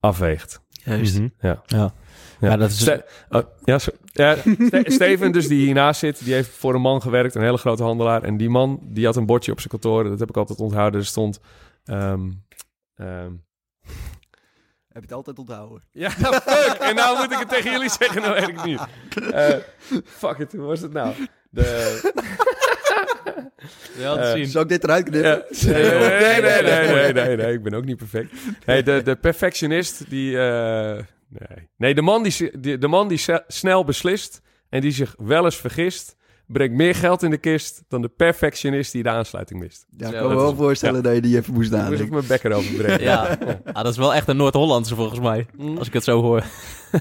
afweegt. Juist. Mhm. Ja. Ja. Ja, dat is... Ste- oh, ja, zo- ja, Ste- Steven, dus die hiernaast zit, die heeft voor een man gewerkt, een hele grote handelaar. En die man, die had een bordje op zijn kantoor, dat heb ik altijd onthouden. Er stond... ehm, ehm, Heb je het altijd onthouden? ja, fuck! En nou moet ik het tegen jullie zeggen, dan weet ik het niet. Eh, fuck it, hoe was het nou? De, Ja, Eh, zien. Zou ik dit eruit knippen? Ja. Nee, nee, nee, nee, nee, nee, nee, ik ben ook niet perfect. Hey, de, de perfectionist, die... eh, nee. nee, de man die, de man die snel beslist en die zich wel eens vergist... brengt meer geld in de kist dan de perfectionist die de aansluiting mist. Ja, ik kan me wel is- voorstellen dat je die even moest Daar moet ik nadenken. mijn bekker over brengen. Ja. Ah, dat is wel echt een Noord-Hollandse volgens mij. Als ik het zo hoor.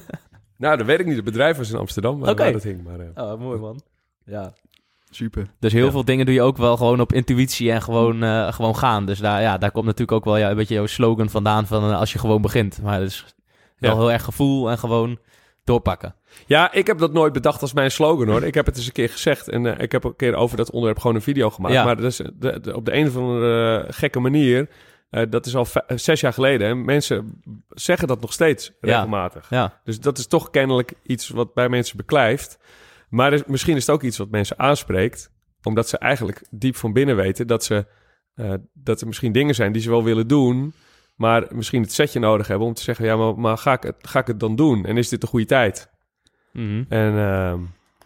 Nou, dat weet ik niet. Het bedrijf was in Amsterdam waar, dat hing. Maar, eh, Oh, mooi man. Ja. Super. Dus heel Ja. veel dingen doe je ook wel gewoon op intuïtie en gewoon, eh, gewoon gaan. Dus daar, ja, daar komt natuurlijk ook wel ja, een beetje jouw slogan vandaan van eh, als je gewoon begint. Maar is wel Ja. heel erg gevoel en gewoon doorpakken. Ja, ik heb dat nooit bedacht als mijn slogan hoor. Ik heb het eens een keer gezegd en eh, ik heb een keer over dat onderwerp gewoon een video gemaakt. Ja. Maar dat is de, de- op de een of andere eh, gekke manier. eh, dat is al eh, zes jaar geleden. En mensen zeggen dat nog steeds regelmatig. Ja, Dus dat is toch kennelijk iets wat bij mensen beklijft. Maar er- misschien is het ook iets wat mensen aanspreekt. Omdat ze eigenlijk diep van binnen weten dat, ze, eh, dat er misschien dingen zijn die ze wel willen doen. Maar misschien het setje nodig hebben om te zeggen: ja, maar, maar ga, ik het, ga ik het dan doen? En is dit de goede tijd? Mhm. En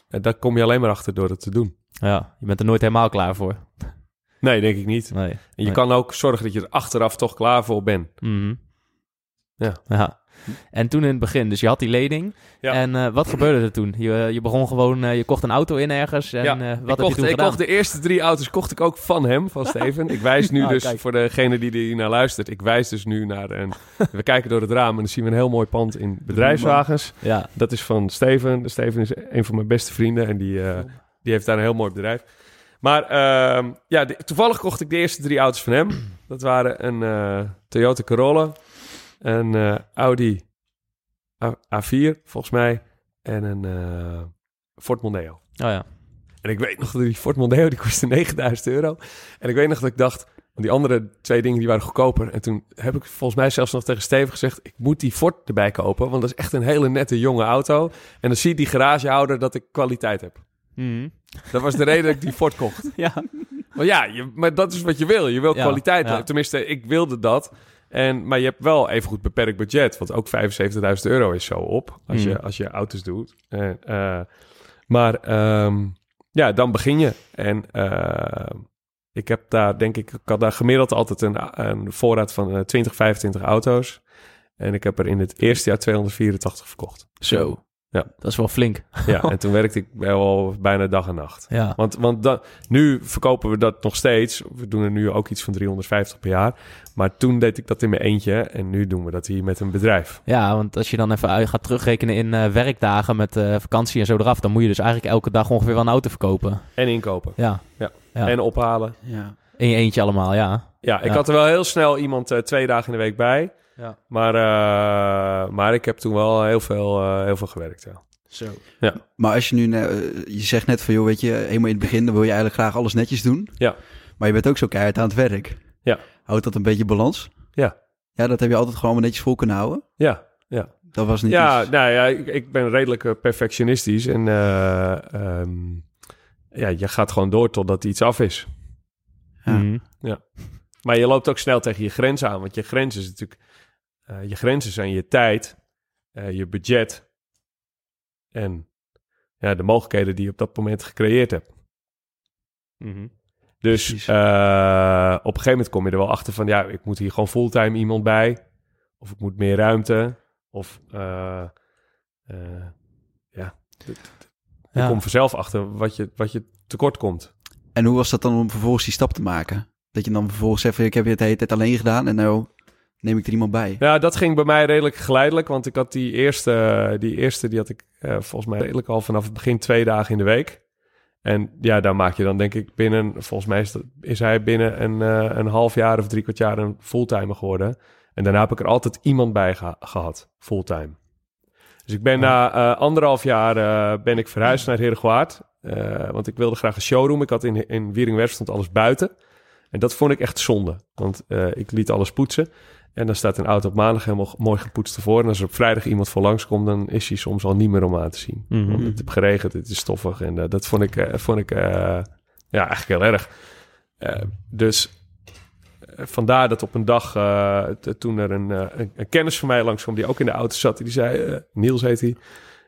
en daar kom je alleen maar achter door het te doen. ja, je bent er nooit helemaal klaar voor. Nee, denk ik niet. Nee. En je Nee. kan ook zorgen dat je er achteraf toch klaar voor bent. Mhm. Ja. ja. En toen in het begin, dus je had die lening. Ja. En eh, wat gebeurde er toen? Je, je begon gewoon, eh, je kocht een auto in ergens. En ja, eh, wat ik heb kocht, je toen ik gedaan? kocht de eerste drie auto's kocht ik ook van hem, van Steven. Ik wijs nu Ah, dus, kijk. voor degene die hier naar luistert, ik wijs dus nu naar een... we kijken door het raam en dan zien we een heel mooi pand in bedrijfswagens. Ja. Dat is van Steven. Steven is een van mijn beste vrienden en die, eh, die heeft daar een heel mooi bedrijf. Maar ehm, ja, de- toevallig kocht ik de eerste drie auto's van hem. Dat waren een eh, Toyota Corolla, een eh, Audi A- A4 volgens mij en een eh, Ford Mondeo. Oh ja. En ik weet nog dat die Ford Mondeo, die kostte 9000 euro. En ik weet nog dat ik dacht, want die andere twee dingen die waren goedkoper. En toen heb ik volgens mij zelfs nog tegen Steven gezegd, ik moet die Ford erbij kopen. Want dat is echt een hele nette jonge auto. En dan ziet die garagehouder dat ik kwaliteit heb. Mhm. Dat was de reden dat ik die Ford kocht. Ja. Maar ja, je, maar dat is wat je wil. Je wil Ja, kwaliteit. ja. Tenminste, ik wilde dat. En, maar je hebt wel even goed beperkt budget. Want ook 75.000 euro is zo op. Als, Mm. je, als je auto's doet. En, eh, maar ehm, ja, dan begin je. En eh, ik heb daar, denk ik, ik had daar gemiddeld altijd een, een voorraad van eh, 20, 25 auto's. En ik heb er in het eerste jaar 284 verkocht. Zo. Ja. Dat is wel flink. Ja, en toen werkte ik wel bijna dag en nacht. Ja. Want, want dan, nu verkopen we dat nog steeds. We doen er nu ook iets van 350 per jaar. Maar toen deed ik dat in mijn eentje. En nu doen we dat hier met een bedrijf. Ja, want als je dan even uit gaat terugrekenen in eh, werkdagen met eh, vakantie en zo eraf, dan moet je dus eigenlijk elke dag ongeveer wel een auto verkopen. En inkopen. Ja. Ja. En ophalen. Ja. In je eentje allemaal, ja. Ja, ik Ja. had er wel heel snel iemand eh, twee dagen in de week bij. Ja. Maar, eh, maar ik heb toen wel heel veel, eh, heel veel gewerkt. Ja. Zo. Maar als je nu, eh, je zegt net van, joh, weet je, helemaal in het begin, dan wil je eigenlijk graag alles netjes doen. Ja. Maar je bent ook zo keihard aan het werk. Ja. Houdt dat een beetje balans? Ja. Ja, dat heb je altijd gewoon netjes vol kunnen houden? Ja, ja. Dat was niet Ja, iets- nou ja, ik, ik ben redelijk perfectionistisch. En eh, ehm, ja, je gaat gewoon door totdat iets af is. Ja. Mhm. Maar je loopt ook snel tegen je grens aan. Want je grens is natuurlijk... eh, je grenzen zijn je tijd, eh, je budget... en ja, de mogelijkheden die je op dat moment gecreëerd hebt. Mhm. Dus eh, op een gegeven moment kom je er wel achter van... ja, ik moet hier gewoon fulltime iemand bij. Of ik moet meer ruimte. Of eh, eh, ja, je Ja. komt vanzelf achter wat je, wat je tekort komt. En hoe was dat dan om vervolgens die stap te maken? Dat je dan vervolgens zegt van, ik heb het de hele tijd alleen gedaan en nou neem ik er iemand bij. Ja, dat ging bij mij redelijk geleidelijk. Want ik had die eerste, die eerste, die had ik eh, volgens mij redelijk al vanaf het begin twee dagen in de week. En ja, daar maak je dan denk ik binnen, volgens mij is, dat, is hij binnen een, eh, een half jaar of drie kwart jaar een fulltimer geworden. En daarna heb ik er altijd iemand bij geha- gehad, fulltime. Dus ik ben na eh, anderhalf jaar eh, ben ik verhuisd naar Herengewaard. Want ik wilde graag een showroom. Ik had in, in Wieringwerf stond alles buiten. En dat vond ik echt zonde. Want ik liet alles poetsen. En dan staat een auto op maandag helemaal mooi gepoetst ervoor. En als er op vrijdag iemand voor langskomt, dan is hij soms al niet meer om aan te zien. Mhm. Want het heeft geregend, het is stoffig. En eh, dat vond ik, eh, vond ik eh, ja, eigenlijk heel erg. Dus vandaar dat op een dag, toen er een, een, een kennis van mij langskwam, die ook in de auto zat, die zei, Niels heet hij,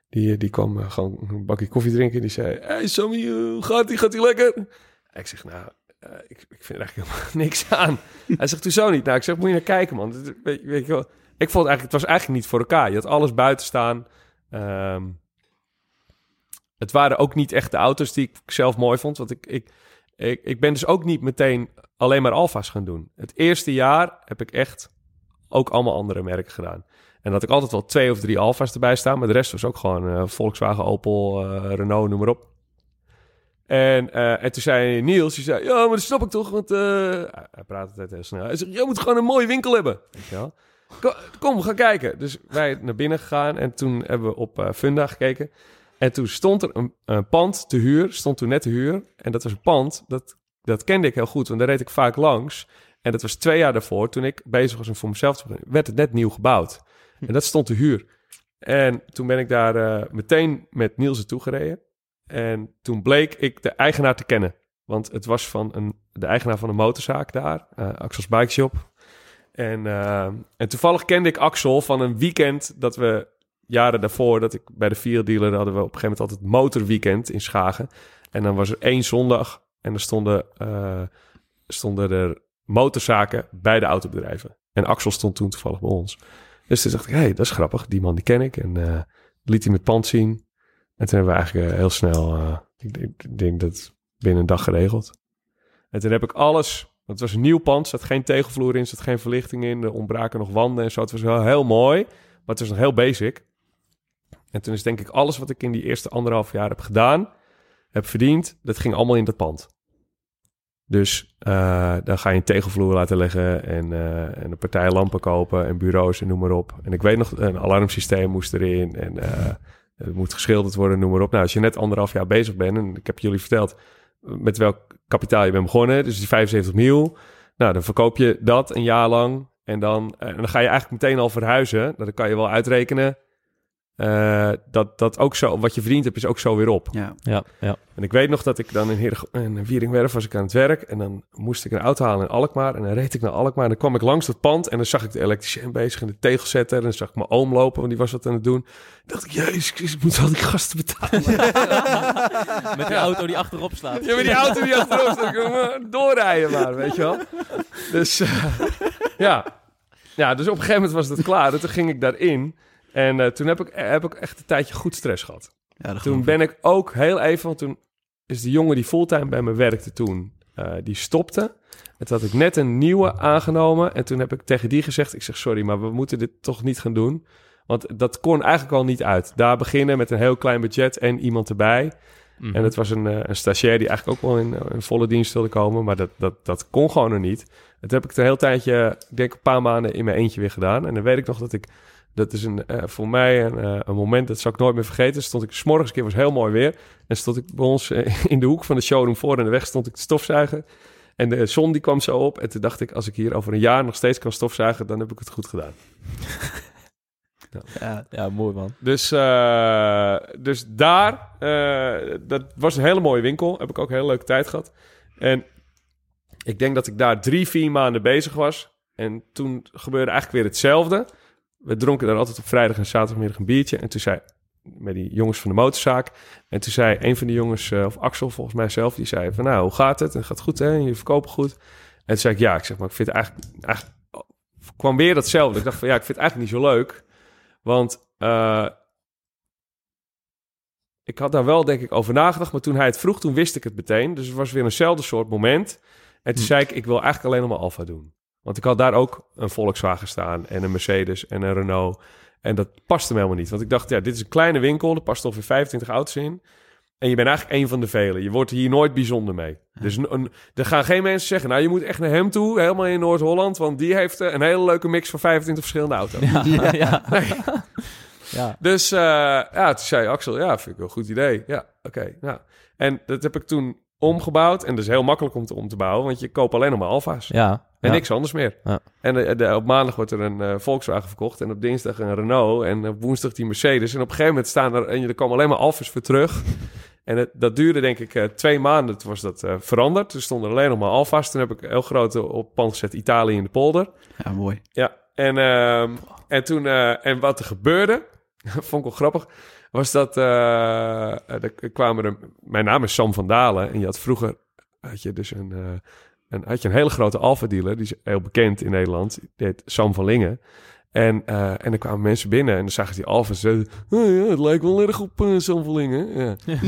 die, die kwam gewoon een bakje koffie drinken. Die zei, hey Sammy, gaat die? Gaat die lekker? Ik zeg, nou, eh, ik, ik vind er eigenlijk helemaal niks aan. Hij zegt, hoezo niet? Nou, ik zeg, moet je naar kijken, man. Weet, weet je wel. Ik vond eigenlijk, het was eigenlijk niet voor elkaar. Je had alles buiten staan. Ehm, het waren ook niet echt de auto's die ik zelf mooi vond. Want ik, ik, ik, ik ben dus ook niet meteen alleen maar Alfa's gaan doen. Het eerste jaar heb ik echt ook allemaal andere merken gedaan. En dat ik altijd wel twee of drie Alfa's erbij staan. Maar de rest was ook gewoon eh, Volkswagen, Opel, eh, Renault, noem maar op. En, eh, en toen zei Niels, die zei, ja, maar dat snap ik toch, want eh, hij praat altijd heel snel. Hij zegt, jij moet gewoon een mooie winkel hebben. Weet je wel? Kom, kom, gaan kijken. Dus wij naar binnen gegaan en toen hebben we op eh, Funda gekeken. En toen stond er een, pand te huur, stond toen net te huur. En dat was een pand, dat, dat kende ik heel goed, want daar reed ik vaak langs. En dat was twee jaar daarvoor, toen ik bezig was om voor mezelf te beginnen, werd het net nieuw gebouwd. En dat stond te huur. En toen ben ik daar meteen met Niels naartoe gereden. En toen bleek ik de eigenaar te kennen. Want het was van een, de eigenaar van een motorzaak daar, eh Axel's Bike Shop. En, eh, en toevallig kende ik Axel van een weekend dat we jaren daarvoor, dat ik bij de Fiat dealer hadden we op een gegeven moment altijd motorweekend in Schagen. En dan was er één zondag en er stonden, eh, stonden er motorzaken bij de autobedrijven. En Axel stond toen toevallig bij ons. Dus toen dacht ik, hé, hey, dat is grappig. Die man die ken ik. En liet hij met pand zien. En toen hebben we eigenlijk eh, heel snel, eh, ik, ik denk dat binnen een dag geregeld. En toen heb ik alles, het was een nieuw pand, zat geen tegelvloer in, zat geen verlichting in, er ontbraken nog wanden en zo. Het was wel heel mooi, maar het was nog heel basic. En toen is denk ik alles wat ik in die eerste anderhalf jaar heb gedaan, heb verdiend, dat ging allemaal in dat pand. Dus eh, dan ga je een tegelvloer laten leggen en, en een partij lampen kopen en bureaus en noem maar op. En ik weet nog, een alarmsysteem moest erin en moet geschilderd worden, noem maar op. Nou, als je net anderhalf jaar bezig bent, en ik heb jullie verteld met welk kapitaal je bent begonnen, dus die 75 mil. Nou, dan verkoop je dat een jaar lang. En dan, en dan ga je eigenlijk meteen al verhuizen. Nou, dan kan je wel uitrekenen eh, dat, dat ook zo, wat je verdiend hebt, is ook zo weer op. Ja. Ja, ja. En ik weet nog dat ik dan in, Heer, in Wieringwerf was ik aan het werk. En dan moest ik een auto halen in Alkmaar. En dan reed ik naar Alkmaar. En dan kwam ik langs het pand. En dan zag ik de elektricien bezig in de tegelzetter. En dan zag ik mijn oom lopen, want die was wat aan het doen. Dan dacht ik, jezus, ik moet al die gasten betalen. Met die auto die achterop staat. Ja, maar die auto die achterop staat, ik moet doorrijden maar, weet je wel. Dus eh, ja. ja, dus op een gegeven moment was het klaar. En toen ging ik daarin. En eh, toen heb ik, heb ik echt een tijdje goed stress gehad. Ja, Toen ben ik ook heel even, want toen is de jongen die fulltime bij me werkte toen, eh, die stopte. En toen had ik net een nieuwe aangenomen. En toen heb ik tegen die gezegd, ik zeg sorry, maar we moeten dit toch niet gaan doen. Want dat kon eigenlijk al niet uit. Daar beginnen met een heel klein budget en iemand erbij. Mhm. En het was een, eh, een stagiair die eigenlijk ook wel in, in volle dienst wilde komen. Maar dat, dat, dat kon gewoon nog niet. Dat heb ik het een heel tijdje, ik denk een paar maanden in mijn eentje weer gedaan. En dan weet ik nog dat ik, dat is een, eh, voor mij een, eh, een moment, dat zal ik nooit meer vergeten. Stond ik, s morgens keer was heel mooi weer. En stond ik bij ons eh, in de hoek van de showroom voor in de weg, stond ik te stofzuigen. En de zon die kwam zo op. En toen dacht ik, als ik hier over een jaar nog steeds kan stofzuigen, dan heb ik het goed gedaan. Ja, Ja, mooi man. Dus, dus daar, dat was een hele mooie winkel. Heb ik ook een hele leuke tijd gehad. En ik denk dat ik daar drie, vier maanden bezig was. En toen gebeurde eigenlijk weer hetzelfde. We dronken daar altijd op vrijdag en zaterdagmiddag een biertje. En toen zei, met die jongens van de motorzaak. En toen zei een van die jongens, eh, of Axel volgens mij zelf, die zei van nou, hoe gaat het? En het gaat goed hè? En je verkoopt goed. En toen zei ik ja, ik zeg maar, ik vind het eigenlijk, eigenlijk kwam weer datzelfde. Ik dacht van ja, ik vind het eigenlijk niet zo leuk. Want eh, ik had daar wel denk ik over nagedacht, maar toen hij het vroeg, toen wist ik het meteen. Dus het was weer eenzelfde soort moment. En toen Hm. zei ik, ik wil eigenlijk alleen nog maar Alfa doen. Want ik had daar ook een Volkswagen staan en een Mercedes en een Renault. En dat paste me helemaal niet. Want ik dacht, ja, dit is een kleine winkel, er past ongeveer 25 auto's in. En je bent eigenlijk een van de velen. Je wordt hier nooit bijzonder mee. Dus een, een- er gaan geen mensen zeggen, nou, je moet echt naar hem toe, helemaal in Noord-Holland. Want die heeft eh, een hele leuke mix van 25 verschillende auto's. Ja, ja. ja. Dus eh, ja, toen zei Axel, ja, vind ik wel een goed idee. Ja, oké. nou. En dat heb ik toen omgebouwd. En dat is heel makkelijk om te om te bouwen, want je koopt alleen nog maar Alfa's. ja. En ja. niks anders meer. Ja. En de, de- op maandag wordt er een eh, Volkswagen verkocht. En op dinsdag een Renault. En op woensdag die Mercedes. En op een gegeven moment staan er... En er komen alleen maar Alfa's voor terug. En het, dat duurde denk ik eh, twee maanden. Toen was dat eh, veranderd. Toen stonden er alleen nog maar Alfa's. Toen heb ik een heel grote op pand gezet Italië in de polder. ja, mooi. Ja, en, ehm, en toen, eh, en wat er gebeurde, vond ik wel grappig, was dat eh, er kwamen er, mijn naam is Sam van Dalen en je had vroeger, had je dus een, een, had je een hele grote Alfa dealer, die is heel bekend in Nederland, heet Sam van Lingen. En, eh, en er kwamen mensen binnen en dan zagen ze die Alfa en zeiden, oh ja, het lijkt wel erg op eh, Sam van Lingen. Ja, ja,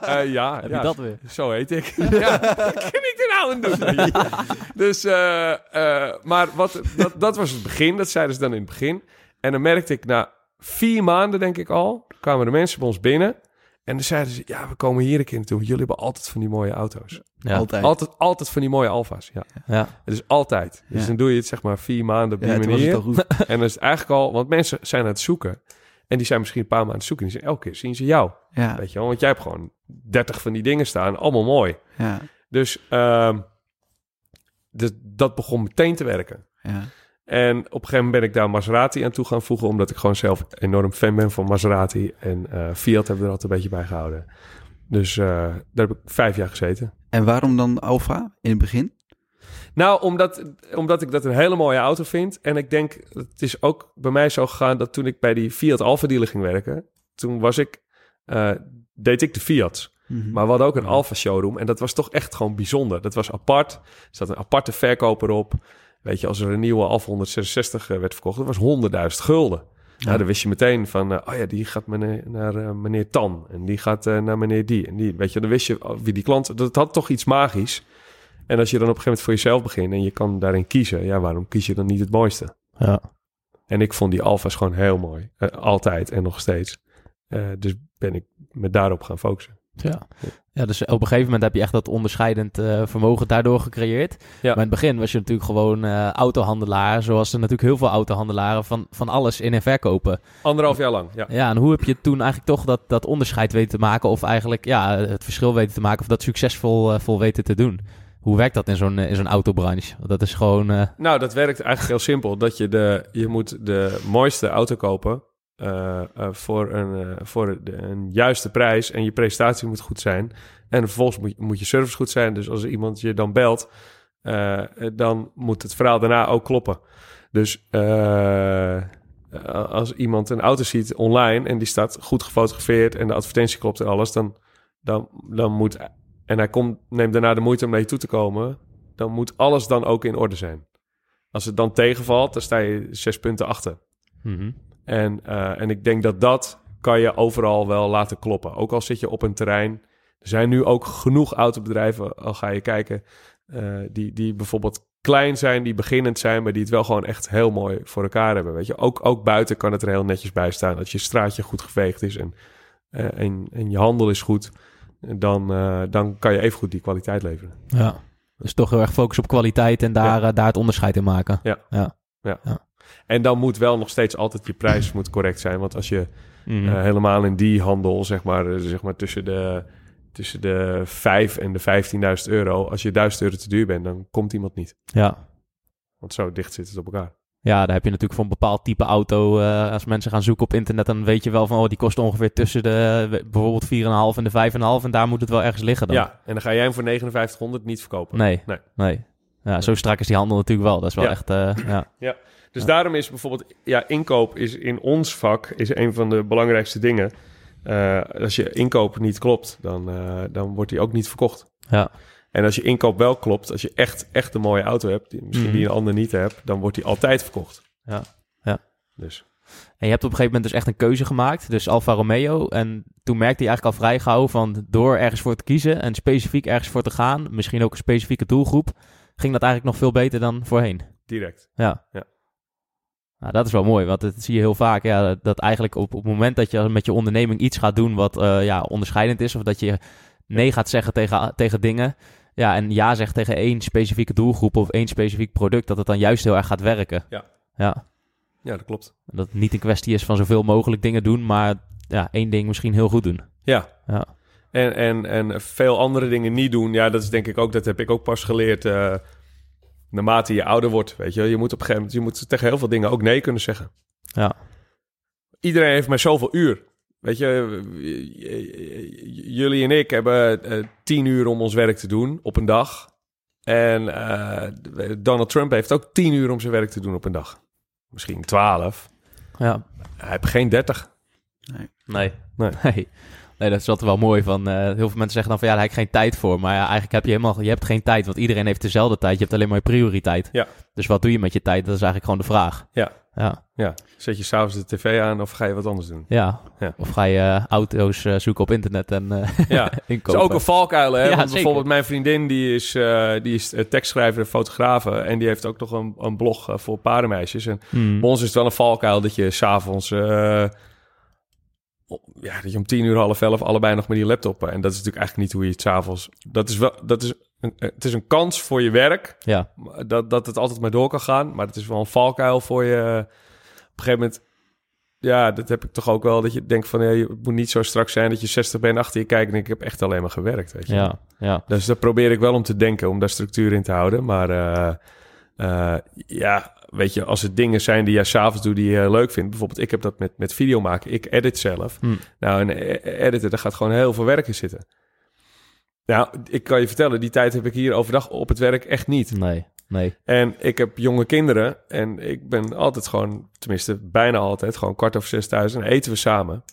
eh, ja, Heb ja, je dat weer? zo heet ik. ja, kan ik er nou aan doen? Dus, maar wat, dat, dat was het begin. Dat zeiden ze dan in het begin. En dan merkte ik na vier maanden, denk ik al, kwamen de mensen bij ons binnen. En dan zeiden ze, ja, we komen hier een keer naartoe. Jullie hebben altijd van die mooie auto's. Ja. Altijd. Altijd, altijd van die mooie Alfa's, ja. Ja. Het is altijd. Dus Ja. dan doe je het zeg maar vier maanden op Ja, die toen was het manier. al goed. En dan is het eigenlijk al, want mensen zijn aan het zoeken. En die zijn misschien een paar maanden aan het zoeken. En die zijn elke keer zien ze jou. Ja, Weet je wel, want jij hebt gewoon 30 van die dingen staan, allemaal mooi. ja, Dus, ehm, dus dat begon meteen te werken. ja. En op een gegeven moment ben ik daar Maserati aan toe gaan voegen, omdat ik gewoon zelf enorm fan ben van Maserati. En eh, Fiat hebben we er altijd een beetje bij gehouden. Dus eh, daar heb ik vijf jaar gezeten. En waarom dan Alfa in het begin? Nou, omdat, omdat ik dat een hele mooie auto vind. En ik denk, het is ook bij mij zo gegaan dat toen ik bij die Fiat Alfa dealer ging werken, toen was ik, eh, deed ik de Fiat. Mhm. Maar we hadden ook een Alfa showroom en dat was toch echt gewoon bijzonder. Dat was apart. Er zat een aparte verkoper op. Weet je, als er een nieuwe Alfa 166 eh, werd verkocht, dat was 100.000 gulden. Ja. dan wist je meteen van, eh, oh ja, die gaat meneer, naar eh, meneer Tan. En die gaat naar meneer die. En die, weet je, dan wist je oh, wie die klant... Dat had toch iets magisch. En als je dan op een gegeven moment voor jezelf begint en je kan daarin kiezen... Ja, waarom kies je dan niet het mooiste? Ja. En ik vond die Alfa's gewoon heel mooi. Altijd en nog steeds. Dus ben ik me daarop gaan focussen. Ja. Ja, dus op een gegeven moment heb je echt dat onderscheidend eh, vermogen daardoor gecreëerd. Ja. Maar in het begin was je natuurlijk gewoon eh, autohandelaar, zoals er natuurlijk heel veel autohandelaren van, van alles in en verkopen. Anderhalf jaar lang, ja. Ja, en hoe heb je toen eigenlijk toch dat, dat onderscheid weten te maken, of eigenlijk ja, het verschil weten te maken, of dat succesvol eh, vol weten te doen? Hoe werkt dat in zo'n in zo'n autobranche? Dat is gewoon. Nou, dat werkt eigenlijk heel simpel. Dat je, de, je moet de mooiste auto kopen eh, eh, voor, een, eh, voor een juiste prijs. En je prestatie moet goed zijn. En vervolgens moet, je service goed zijn. Dus als iemand je dan belt, dan moet het verhaal daarna ook kloppen. Dus als iemand een auto ziet online en die staat goed gefotografeerd en de advertentie klopt en alles, dan, dan, dan moet. En hij komt, neemt daarna de moeite om naar je toe te komen. Dan moet alles dan ook in orde zijn. Als het dan tegenvalt, dan sta je zes punten achter. mhm. En, eh, en ik denk dat dat kan je overal wel laten kloppen. Ook al zit je op een terrein. Er zijn nu ook genoeg autobedrijven, al ga je kijken, eh, die, die bijvoorbeeld klein zijn, die beginnend zijn, maar die het wel gewoon echt heel mooi voor elkaar hebben. Weet je, ook, ook buiten kan het er heel netjes bij staan. Dat je straatje goed geveegd is en, eh, en, en je handel is goed, dan, dan kan je even goed die kwaliteit leveren. Ja. Dus toch heel erg focus op kwaliteit en daar, daar het onderscheid in maken. En dan moet wel nog steeds altijd je prijs moet correct zijn. Want als je Mhm. Eh, helemaal in die handel, zeg maar, eh, zeg maar tussen de, tussen de 5 en de 15.000 euro. Als je 1000 euro te duur bent, dan komt iemand niet. ja. Want zo dicht zit het op elkaar. Ja, daar heb je natuurlijk voor een bepaald type auto. eh, als mensen gaan zoeken op internet, dan weet je wel van... Oh, die kost ongeveer tussen de bijvoorbeeld 4,5 en de 5,5. En daar moet het wel ergens liggen dan. Ja, en dan ga jij hem voor 5900 niet verkopen. Nee, Nee. nee. Ja, zo strak is die handel natuurlijk wel. Dat is wel Ja. echt... eh, ja. Dus Ja. daarom is bijvoorbeeld, ja, inkoop is in ons vak is een van de belangrijkste dingen. Eh, als je inkoop niet klopt, dan, eh, dan wordt die ook niet verkocht. Ja. En als je inkoop wel klopt, als je echt, echt een mooie auto hebt, die, misschien Mhm. die een ander niet hebt, dan wordt die altijd verkocht. Ja. Ja. Dus En je hebt op een gegeven moment dus echt een keuze gemaakt. Dus Alfa Romeo. En toen merkte je eigenlijk al vrij gauw van... door ergens voor te kiezen en specifiek ergens voor te gaan... misschien ook een specifieke doelgroep... ging dat eigenlijk nog veel beter dan voorheen. direct. Ja. Ja. Nou, dat is wel mooi, want dat zie je heel vaak. Ja, dat, dat eigenlijk op, op het moment dat je met je onderneming iets gaat doen wat eh, ja, onderscheidend is, of dat je nee gaat zeggen tegen, tegen dingen, ja, en ja zegt tegen één specifieke doelgroep of één specifiek product, dat het dan juist heel erg gaat werken. Ja. Ja. Ja, dat klopt. En Dat het niet een kwestie is van zoveel mogelijk dingen doen, maar ja, één ding misschien heel goed doen. Ja. Ja. En, en, en veel andere dingen niet doen. Ja, dat is denk ik ook, dat heb ik ook pas geleerd. eh, naarmate je ouder wordt, weet je. Je moet op een gegeven moment, je moet tegen heel veel dingen ook nee kunnen zeggen. Ja. Iedereen heeft maar zoveel uur. Weet je, j- jullie en ik hebben eh, tien uur om ons werk te doen op een dag. En eh, Donald Trump heeft ook tien uur om zijn werk te doen op een dag. Misschien twaalf. Ja. Hij heeft geen dertig. Nee. Nee. nee. Nee, dat is altijd wel mooi. Van, eh, heel veel mensen zeggen dan van ja, daar heb ik geen tijd voor. Maar ja, eigenlijk heb je helemaal je hebt geen tijd, want iedereen heeft dezelfde tijd. Je hebt alleen maar je prioriteit. Ja. Dus wat doe je met je tijd? Dat is eigenlijk gewoon de vraag. Ja. Ja. Ja, zet je s'avonds de tv aan of ga je wat anders doen? ja. Ja. Of ga je eh, auto's eh, zoeken op internet en eh Ja, Het inkopen. is ook een valkuil, hè? Ja, Want bijvoorbeeld mijn vriendin, die is, die is tekstschrijver en fotografe. En die heeft ook nog een, een blog voor paardenmeisjes. En bij ons is het wel een valkuil dat je s'avonds... eh ja, dat je om tien uur, half elf allebei nog met die laptop... En dat is natuurlijk eigenlijk niet hoe je het s'avonds... Dat is wel... Dat is een, eh, het is een kans voor je werk, Ja. dat, dat het altijd maar door kan gaan. Maar het is wel een valkuil voor je... Op een gegeven moment... Ja, dat heb ik toch ook wel. Dat je denkt van, ja, je moet niet zo strak zijn dat je 60 bent achter je kijkt en ik heb echt alleen maar gewerkt, weet je. Ja. Ja. Dus daar probeer ik wel om te denken, om daar structuur in te houden. Maar eh, eh, ja, weet je, als het dingen zijn die jij s'avonds doet die je leuk vindt. Bijvoorbeeld, ik heb dat met, met video maken. Ik edit zelf. Hm. Nou, en eh, editen, daar gaat gewoon heel veel werk in zitten. Nou, ik kan je vertellen, die tijd heb ik hier overdag op het werk echt niet. Nee. Nee. En ik heb jonge kinderen en ik ben altijd gewoon, tenminste bijna altijd, gewoon kwart over zes thuis en eten we samen.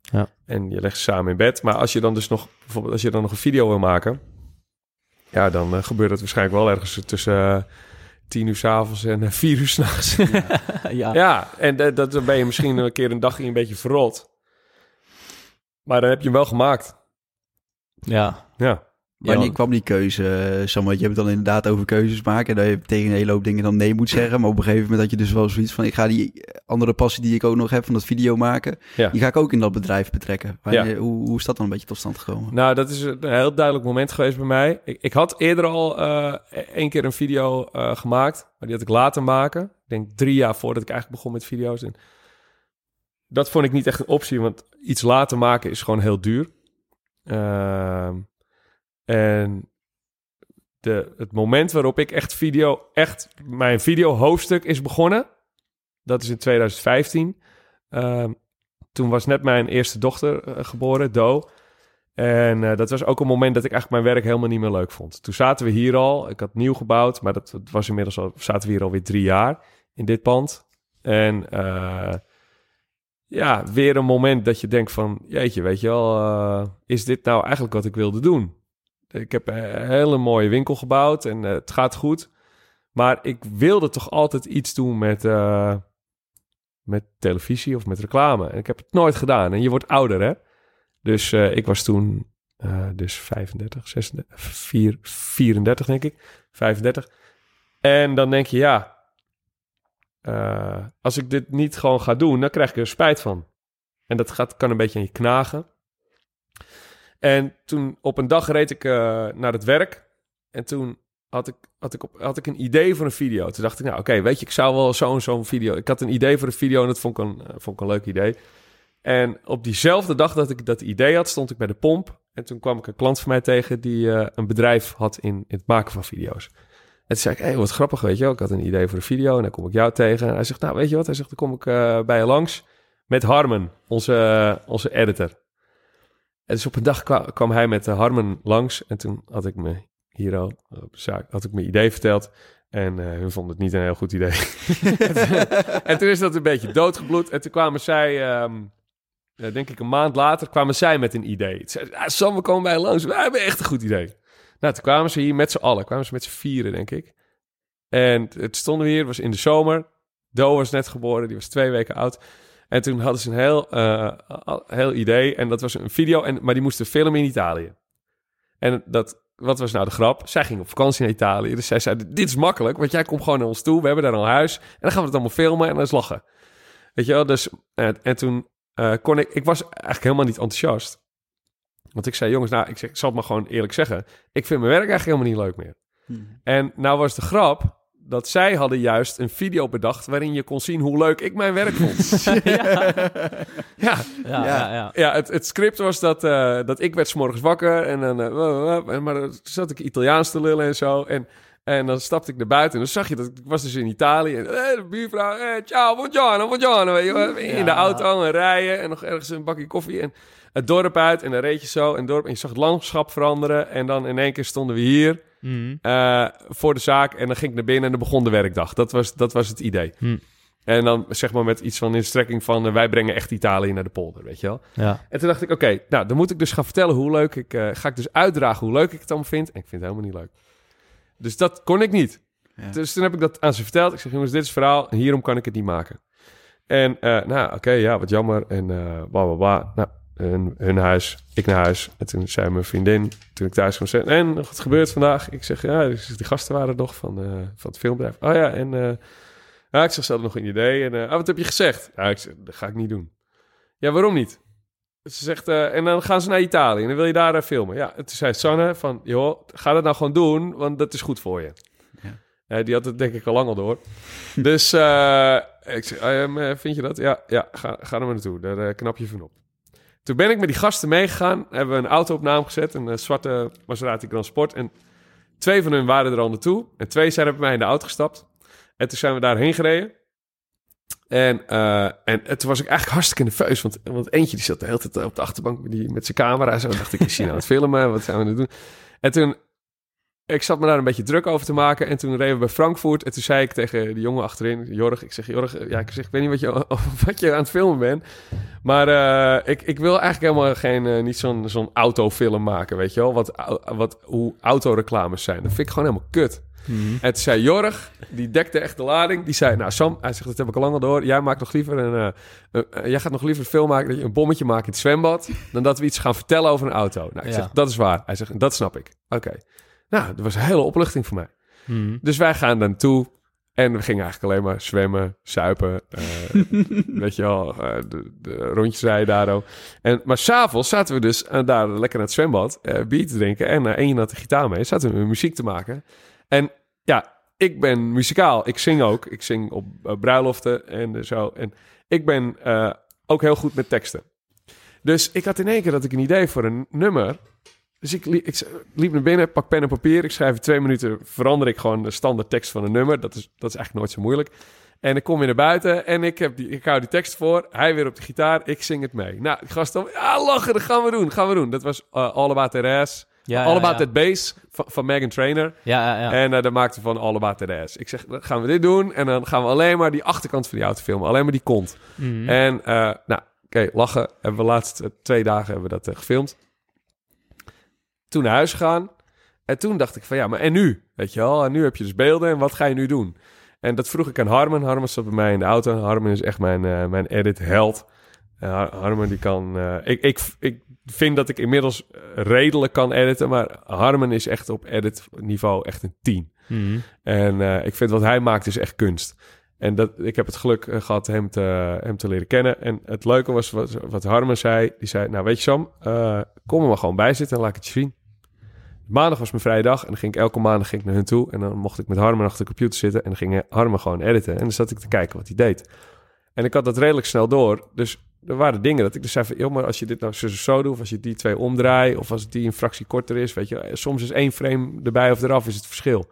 Ja. En je legt ze samen in bed. Maar als je dan dus nog, bijvoorbeeld als je dan nog een video wil maken, ja, dan eh, gebeurt dat waarschijnlijk wel ergens tussen eh, tien uur s'avonds en eh, vier uur s'nachts. ja. ja, en dat, dat, dan ben je misschien een keer een dagje een beetje verrot. Maar dan heb je hem wel gemaakt. Ja. Ja. Wanneer Ja. kwam die keuze, eh, Sam? Want je hebt het dan inderdaad over keuzes maken. En dat je tegen een hele hoop dingen dan nee moet zeggen. Maar op een gegeven moment had je dus wel zoiets van... ik ga die andere passie die ik ook nog heb van dat video maken... Ja. die ga ik ook in dat bedrijf betrekken. Wanneer, hoe, hoe is dat dan een beetje tot stand gekomen? Nou, dat is een heel duidelijk moment geweest bij mij. Ik, ik had eerder al eh één keer een video eh, gemaakt, maar die had ik laten maken. Ik denk drie jaar voordat ik eigenlijk begon met video's. En dat vond ik niet echt een optie, want iets laten maken is gewoon heel duur. Ehm, en de, het moment waarop ik echt video, echt mijn video hoofdstuk is begonnen, dat is in 2015. Ehm, toen was net mijn eerste dochter eh, geboren, Do. En eh, dat was ook een moment dat ik eigenlijk mijn werk helemaal niet meer leuk vond. Toen zaten we hier al. Ik had nieuw gebouwd, maar dat, was inmiddels al. Zaten we hier alweer drie jaar in dit pand. En eh, ja, weer een moment dat je denkt van, jeetje, weet je wel, is dit nou eigenlijk wat ik wilde doen? Ik heb een hele mooie winkel gebouwd en eh, het gaat goed. Maar ik wilde toch altijd iets doen met, eh, met televisie of met reclame. En ik heb het nooit gedaan. En je wordt ouder, hè? Dus eh, ik was toen dus 35, 36, 4, 34 denk ik. 35. En dan denk je, ja, als ik dit niet gewoon ga doen, dan krijg ik er spijt van. En dat gaat, kan een beetje aan je knagen. En toen op een dag reed ik eh, naar het werk. En toen had ik, had, ik had ik een idee voor een video. Toen dacht ik, nou oké, weet je, ik zou wel zo'n zo'n video... Ik had een idee voor een video en dat vond ik een, eh, vond ik een leuk idee. En op diezelfde dag dat ik dat idee had, stond ik bij de pomp. En toen kwam ik een klant van mij tegen die eh, een bedrijf had in, het maken van video's. En toen zei ik, hé, hey, wat grappig, weet je. Ik had een idee voor een video en dan kom ik jou tegen. En hij zegt, nou, weet je wat? Hij zegt, dan kom ik bij je langs met Harmen, onze, onze editor. En dus op een dag kwam, hij met uh, Harmen langs. En toen had ik me hier al op zaak, had ik mijn idee verteld. En eh, hun vonden het niet een heel goed idee. en toen is dat een beetje doodgebloed. En toen kwamen zij, ehm, eh, denk ik een maand later, kwamen zij met een idee. Toen zeiden ze, ah, Sam, we komen bij langs. We hebben echt een goed idee. Nou, toen kwamen ze hier met z'n allen. Kwamen ze met z'n vieren, denk ik. En het stonden we hier, was in de zomer. Do was net geboren, die was twee weken oud. En toen hadden ze een heel, eh, heel idee. En dat was een video, en, maar die moesten filmen in Italië. En dat, wat was nou de grap? Zij ging op vakantie naar Italië. Dus zij zei, dit is makkelijk, want jij komt gewoon naar ons toe. We hebben daar al huis. En dan gaan we het allemaal filmen en dan is lachen. Weet je wel? Dus, en, en toen eh, kon ik... Ik was eigenlijk helemaal niet enthousiast. Want ik zei, jongens, nou, ik, zeg, ik zal het maar gewoon eerlijk zeggen. Ik vind mijn werk eigenlijk helemaal niet leuk meer. En nou was de grap dat zij hadden juist een video bedacht... waarin je kon zien hoe leuk ik mijn werk vond. ja, Ja, ja, ja. ja, het, het script was dat, eh, dat ik werd 's morgens wakker en dan, eh, maar dan zat ik Italiaans te lullen en zo. En, en dan stapte ik naar buiten en dan zag je dat ik was dus in Italië. En eh, de buurvrouw, eh, ciao, buongiorno, buongiorno. Weet je, wel, in de auto en rijden en nog ergens een bakje koffie en het dorp uit. En dan reed je zo en dorp en je zag het landschap veranderen. En dan in één keer stonden we hier Mhm. eh, voor de zaak en dan ging ik naar binnen en dan begon de werkdag. Dat was, dat was het idee. Hm. En dan zeg maar met iets van in strekking van... eh, wij brengen echt Italië naar de polder, weet je wel. Ja. En toen dacht ik, oké, nou, dan moet ik dus gaan vertellen hoe leuk ik... eh, ga ik dus uitdragen hoe leuk ik het allemaal vind. En ik vind het helemaal niet leuk. Dus dat kon ik niet. Ja. Dus toen heb ik dat aan ze verteld. Ik zeg, jongens, dit is het verhaal. En hierom kan ik het niet maken. En nou, nou, oké, ja, wat jammer. En bla, bla, bla. Nou, hun, hun huis, ik naar huis. En toen zei mijn vriendin, toen ik thuis kwam, zei... En, wat gebeurt vandaag? Ik zeg, ja, dus die gasten waren nog van, eh, van het filmbedrijf. Oh ja, en... ja, ik zeg, ze hadden nog een idee. En, eh, oh, wat heb je gezegd? Ja, ik zeg, dat ga ik niet doen. Ja, waarom niet? Ze zegt, en dan gaan ze naar Italië en dan wil je daar filmen. Ja, en toen zei Sanne van, joh, ga dat nou gewoon doen, want dat is goed voor je. Ja. Die had het denk ik al lang al door. dus ik zeg, eh, vind je dat? Ja, ja ga, ga er maar naartoe, daar knap je van op. Toen ben ik met die gasten meegegaan, hebben we een auto op naam gezet, een eh, zwarte Maserati Grand Sport. En twee van hun waren er al naartoe en twee zijn er bij mij in de auto gestapt. En toen zijn we daarheen gereden. En, eh, en toen was ik eigenlijk hartstikke nerveus. Want, want eentje die zat de hele tijd op de achterbank met, die, met zijn camera. Zo dacht ik, is hij nou aan het filmen? Wat zijn we het doen? En toen, ik zat me daar een beetje druk over te maken. En toen reden we bij Frankfurt. En toen zei ik tegen de jongen achterin, Jorg. Ik zeg, Jorg, ja, ik, zeg, ik weet niet wat je, wat je aan het filmen bent. Maar eh, ik, ik wil eigenlijk helemaal geen, eh, niet zo'n zo'n autofilm maken, weet je wel? Wat, wat, hoe autoreclames zijn. Dat vind ik gewoon helemaal kut. En toen zei Jorg, die dekte echt de lading. Die zei, nou Sam, hij zegt, dat heb ik al lang al door. Jij maakt nog liever een, eh, jij gaat nog liever een film maken dat je een bommetje maakt in het zwembad, dan dat we iets gaan vertellen over een auto. Nou, ik Ja. zeg, dat is waar. Hij zegt, dat snap ik. Oké. Nou, dat was een hele opluchting voor mij. Mhm. Dus wij gaan dan toe. En we gingen eigenlijk alleen maar zwemmen, suipen. eh, weet je wel, eh, de, de rondjes rijden daar ook. En, maar s'avonds zaten we dus eh, daar lekker naar het zwembad, bier te drinken. En eh één had de gitaar mee, zaten we muziek te maken. En ja, ik ben muzikaal. Ik zing ook. Ik zing op bruiloften en zo. En ik ben ook heel goed met teksten. Dus ik had in één keer dat ik een idee voor een nummer. Dus ik, li- ik liep naar binnen, pak pen en papier. Ik schrijf in twee minuten, verander ik gewoon de standaard tekst van een nummer. Dat is, dat is eigenlijk nooit zo moeilijk. En ik kom weer naar buiten en ik, heb die, ik hou die tekst voor. Hij weer op de gitaar, ik zing het mee. Nou, die gast dan, ja, lachen, dat gaan we doen, gaan we doen. Dat was eh, All About Ass. Ja, All ja, About ja. That Bass van, van Megan Trainor. Ja, ja, ja. En uh, daar maakte van All About That Ass. Ik zeg, dan gaan we dit doen en dan gaan we alleen maar die achterkant van die auto filmen. Alleen maar die kont. Mhm. En, eh, nou, oké, lachen. Hebben we de laatste twee dagen hebben we dat gefilmd. Toen naar huis gegaan. En toen dacht ik van, ja, maar en nu? Weet je wel, en nu heb je dus beelden en wat ga je nu doen? En dat vroeg ik aan Harmen. Harmen zat bij mij in de auto. Harmen is echt mijn, eh, mijn edit-held. Eh, Har- Harmen die kan... eh, ik, ik, ik vind dat ik inmiddels eh, redelijk kan editen, maar Harmen is echt op edit-niveau echt een 10. Mhm. En ik vind wat hij maakt is echt kunst. En dat, ik heb het geluk eh, gehad hem te, hem te leren kennen. En het leuke was wat, wat Harmen zei. Die zei, nou weet je Sam, kom er maar gewoon bij zitten en laat ik het je zien. Maandag was mijn vrije dag en dan ging ik elke maandag ging ik naar hun toe. En dan mocht ik met Harmen achter de computer zitten en dan ging Harmen gewoon editen. En dan zat ik te kijken wat hij deed. En ik had dat redelijk snel door. Dus er waren dingen dat ik dus zei van... joh, maar als je dit nou zo, zo doet... of als je die twee omdraait... of als die een fractie korter is... weet je, soms is één frame erbij of eraf is het verschil.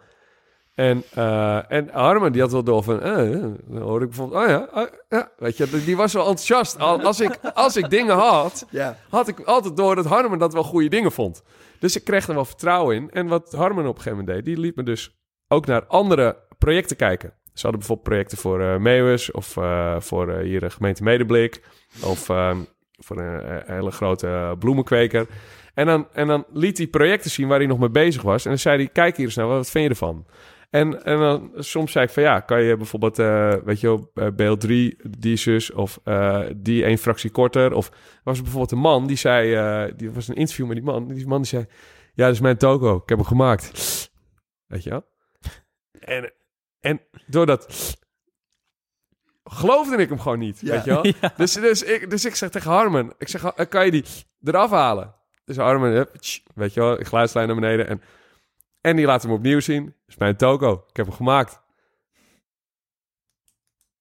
En, eh, en Harmen die had wel door van... eh, eh, dan hoorde ik bijvoorbeeld... oh ja, oh, ja, weet je, die was wel enthousiast. Al- Als ik, als ik dingen had had ik altijd door dat Harmen dat wel goede dingen vond. Dus ik kreeg er wel vertrouwen in. En wat Harmen op een gegeven moment deed, die liet me dus ook naar andere projecten kijken. Ze hadden bijvoorbeeld projecten voor eh Meeuwis of eh, voor eh, hier de gemeente Medeblik of eh, voor een, hele grote bloemenkweker. En dan, en dan liet hij projecten zien waar hij nog mee bezig was. En dan zei hij, kijk hier eens naar, wat vind je ervan? En, en dan soms zei ik van ja, kan je bijvoorbeeld, eh, weet je wel, eh, beeld 3, die zus of eh, die één fractie korter. Of was er bijvoorbeeld een man die zei, die was een interview met die man. Die man die zei, ja, dat is mijn toko, ik heb hem gemaakt. Weet je wel? En, en doordat geloofde ik hem gewoon niet, Ja. weet je wel? Dus, dus, ik, dus ik zeg tegen Harmen, ik zeg, eh, kan je die eraf halen? Dus tsch, weet je wel, ik geluidslijn naar beneden en, en die laat hem opnieuw zien. Dat is mijn toko, ik heb hem gemaakt.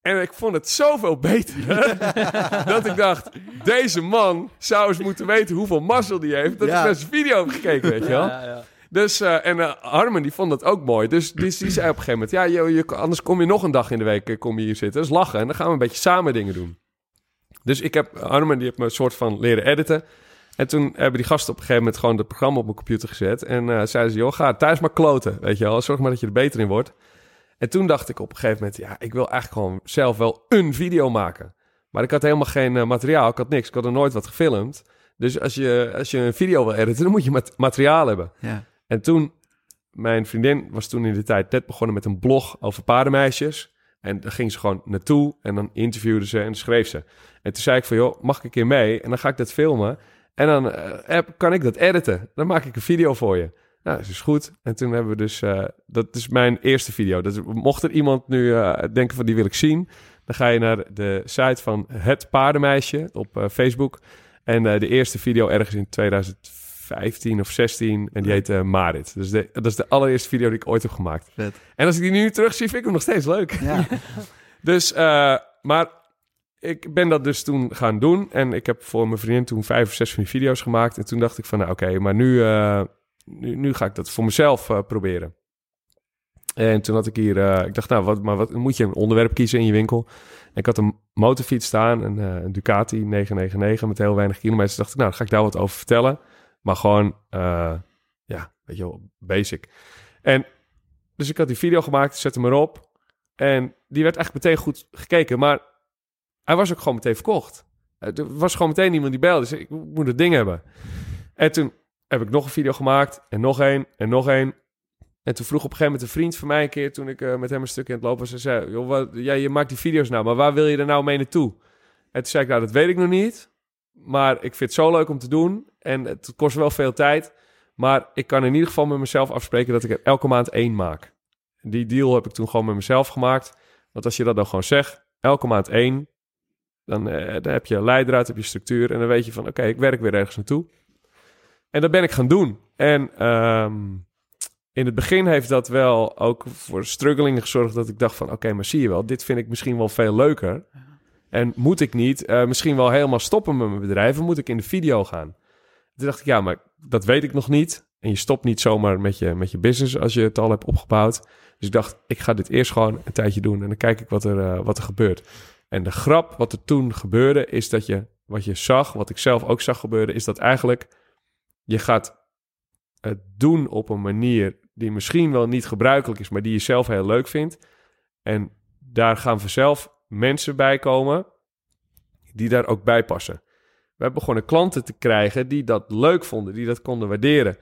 En ik vond het zoveel beter dat ik dacht, deze man zou eens moeten weten hoeveel mazzel die heeft, dat Ja. ik naar zijn video heb gekeken, weet je wel? Ja, ja. Dus, eh, en Harmen die vond dat ook mooi. Dus die, die zei op een gegeven moment... Ja, joh, je, anders kom je nog een dag in de week eh, kom je hier zitten. Dus lachen. En dan gaan we een beetje samen dingen doen. Dus ik heb... Harmen die heeft me een soort van leren editen. En toen hebben die gasten op een gegeven moment... gewoon het programma op mijn computer gezet. En eh, zeiden ze... Joh, ga thuis maar kloten. Weet je wel. Zorg maar dat je er beter in wordt. En toen dacht ik op een gegeven moment... Ja, ik wil eigenlijk gewoon zelf wel een video maken. Maar ik had helemaal geen eh, materiaal. Ik had niks. Ik had er nooit wat gefilmd. Dus als je, als je een video wil editen... dan moet je mat- materiaal hebben. Ja. En toen, mijn vriendin was toen in de tijd net begonnen met een blog over paardenmeisjes. En daar ging ze gewoon naartoe en dan interviewde ze en schreef ze. En toen zei ik van, joh, mag ik een keer mee? En dan ga ik dat filmen. En dan eh, heb- kan ik dat editen. Dan maak ik een video voor je. Nou, dat is goed. En toen hebben we dus, eh, dat is mijn eerste video. Dat, is- mocht er iemand nu eh, denken van, die wil ik zien. Dan ga je naar de site van Het Paardenmeisje op Facebook. En de eerste video ergens in 2015 of 16. En die heet Marit. Dus de, dat is de allereerste video die ik ooit heb gemaakt. Vet. En als ik die nu terug zie, vind ik hem nog steeds leuk. Ja. Dus, maar ik ben dat dus toen gaan doen. En ik heb voor mijn vriendin toen vijf of zes van die video's gemaakt. En toen dacht ik van, nou oké, maar nu, eh, nu, ga ik dat voor mezelf eh, proberen. En toen had ik hier, eh, ik dacht, nou, wat, maar wat moet je een onderwerp kiezen in je winkel? En ik had een motorfiets staan, een, een Ducati 999 met heel weinig kilometers. Dacht ik, nou, dan ga ik daar wat over vertellen. Maar gewoon, ja, weet je wel, basic. En dus ik had die video gemaakt, zette hem erop. En die werd eigenlijk meteen goed gekeken. Maar hij was ook gewoon meteen verkocht. Eh, Er was gewoon meteen iemand die belde. Zei, ik moet het ding hebben. En toen heb ik nog een video gemaakt. En nog één. En nog één. En toen vroeg op een gegeven moment een vriend van mij een keer... toen ik eh, met hem een stuk in het lopen was... Ze zei, joh, wat, ja, je maakt die video's nou, maar waar wil je er nou mee naartoe? En toen zei ik, nou, dat weet ik nog niet. Maar ik vind het zo leuk om te doen. En het kost wel veel tijd. Maar ik kan in ieder geval met mezelf afspreken... dat ik er elke maand één maak. Die deal heb ik toen gewoon met mezelf gemaakt. Want als je dat dan gewoon zegt, elke maand één... dan, eh, dan heb je leidraad, heb je structuur... en dan weet je van, oké, ik werk weer ergens naartoe. En dat ben ik gaan doen. En ehm, in het begin heeft dat wel ook voor struggelingen gezorgd... dat ik dacht van, oké, maar zie je wel... dit vind ik misschien wel veel leuker... En moet ik niet eh, misschien wel helemaal stoppen met mijn bedrijf? Of moet ik in de video gaan? Toen dacht ik, ja, maar dat weet ik nog niet. En je stopt niet zomaar met je, met je business als je het al hebt opgebouwd. Dus ik dacht, ik ga dit eerst gewoon een tijdje doen. En dan kijk ik wat er, eh, wat er gebeurt. En de grap wat er toen gebeurde, is dat je, wat je zag, wat ik zelf ook zag gebeuren, is dat eigenlijk je gaat het doen op een manier die misschien wel niet gebruikelijk is, maar die je zelf heel leuk vindt. En daar gaan vanzelf mensen bij komen die daar ook bij passen. We hebben begonnen klanten te krijgen die dat leuk vonden, die dat konden waarderen.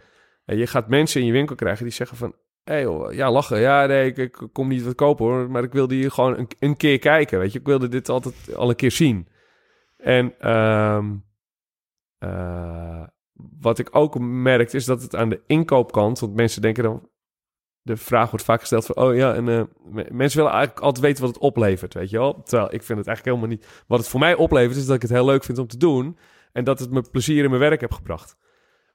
En je gaat mensen in je winkel krijgen die zeggen van... Hey ja, lachen. Ja, nee, ik, kom niet wat kopen hoor. Maar ik wilde hier gewoon een, een, keer kijken, weet je. Ik wilde dit altijd al een keer zien. En um, uh, wat ik ook merkte is dat het aan de inkoopkant... Want mensen denken dan de vraag wordt vaak gesteld van, oh ja, en uh, mensen willen eigenlijk altijd weten wat het oplevert, weet je wel? Terwijl ik vind het eigenlijk helemaal niet... Wat het voor mij oplevert is dat ik het heel leuk vind om te doen en dat het me plezier in mijn werk heb gebracht.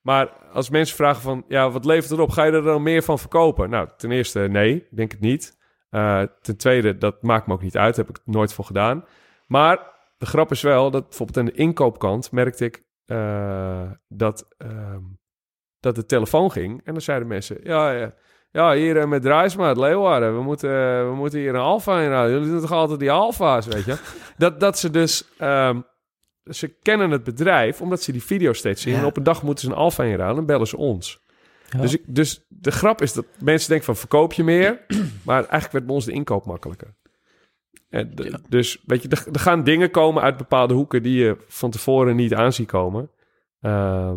Maar als mensen vragen van, ja, wat levert het op? Ga je er dan meer van verkopen? Nou, ten eerste, nee, denk het niet. Uh, ten tweede, dat maakt me ook niet uit, heb ik nooit voor gedaan. Maar de grap is wel dat bijvoorbeeld aan de inkoopkant merkte ik uh, dat, dat de telefoon ging en dan zeiden mensen, ja, ja ja, hier uh, met Drijsmaat, Leeuwarden. We moeten, we moeten hier een Alfa inhouden. Jullie doen toch altijd die Alfa's, weet je? dat, dat ze dus... Um, ze kennen het bedrijf omdat ze die video steeds zien. Ja. En op een dag moeten ze een Alfa inruilen en bellen ze ons. Ja. Dus, ik, dus de grap is dat mensen denken van verkoop je meer. maar eigenlijk werd bij ons de inkoop makkelijker. En de, ja. Dus weet je, er, er, gaan dingen komen uit bepaalde hoeken die je van tevoren niet aanziet komen. Uh,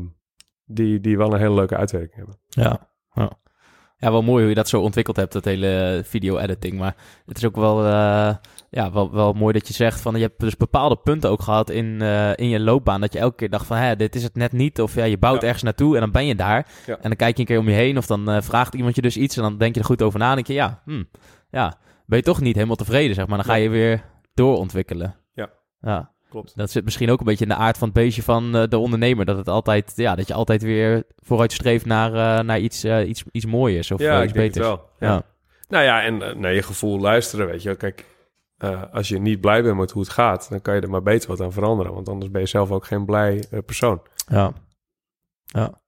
die, die wel een hele leuke uitwerking hebben. Ja, ja. Ja, wel mooi hoe je dat zo ontwikkeld hebt, dat hele video-editing. Maar het is ook wel, uh, ja, wel, wel mooi dat je zegt van je hebt dus bepaalde punten ook gehad in, uh, in je loopbaan. Dat je elke keer dacht van hé, dit is het net niet. Of ja, je bouwt ja. ergens naartoe en dan ben je daar. Ja. En dan kijk je een keer om je heen of dan uh, vraagt iemand je dus iets. En dan denk je er goed over na. En denk je ja, hm, ja, ben je toch niet helemaal tevreden, zeg maar. Dan ga je weer doorontwikkelen. Ja. Ja. Klopt. Dat zit misschien ook een beetje in de aard van het beestje van uh, de ondernemer. Dat, het altijd, ja, dat je altijd weer vooruit streeft naar, uh, naar iets, uh, iets, iets mooiers of ja, iets beters. wel. Ja. ja. Nou ja, en naar je gevoel luisteren, weet je. Kijk, als je niet blij bent met hoe het gaat, dan kan je er maar beter wat aan veranderen. Want anders ben je zelf ook geen blij persoon. Ja. Ja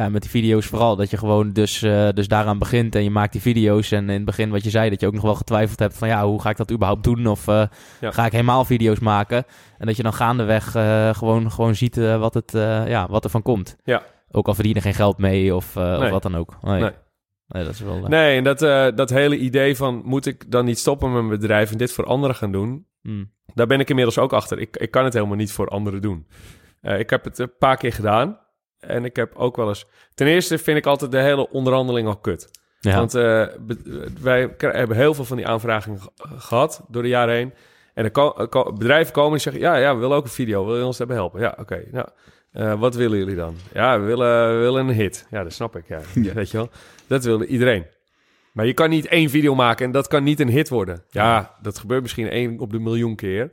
ja, met die video's vooral. Dat je gewoon dus, uh, dus daaraan begint en je maakt die video's. En in het begin wat je zei, dat je ook nog wel getwijfeld hebt van ja, hoe ga ik dat überhaupt doen? Of uh, ja. ga ik helemaal video's maken? En dat je dan gaandeweg uh, gewoon, gewoon ziet wat, het, ja, wat er van komt. Ja. Ook al verdienen geen geld mee of, nee. of wat dan ook. Nee. nee. nee dat is wel, nee, en dat, dat hele idee van moet ik dan niet stoppen met mijn bedrijf en dit voor anderen gaan doen? Hmm. Daar ben ik inmiddels ook achter. Ik, ik kan het helemaal niet voor anderen doen. ik heb het een paar keer gedaan. En ik heb ook wel eens... Ten eerste vind ik altijd de hele onderhandeling al kut. Ja. Want uh, wij hebben heel veel van die aanvragingen gehad door de jaren heen. En de ko ko bedrijven komen en zeggen... Ja, ja, we willen ook een video. Wil je ons daarbij helpen? Ja, oké. Okay, nou, uh, wat willen jullie dan? Ja, we willen, we willen een hit. Ja, dat snap ik. Ja. ja. Weet je wel? Dat wilde iedereen. Maar je kan niet één video maken en dat kan niet een hit worden. Ja, dat gebeurt misschien één op de miljoen keer.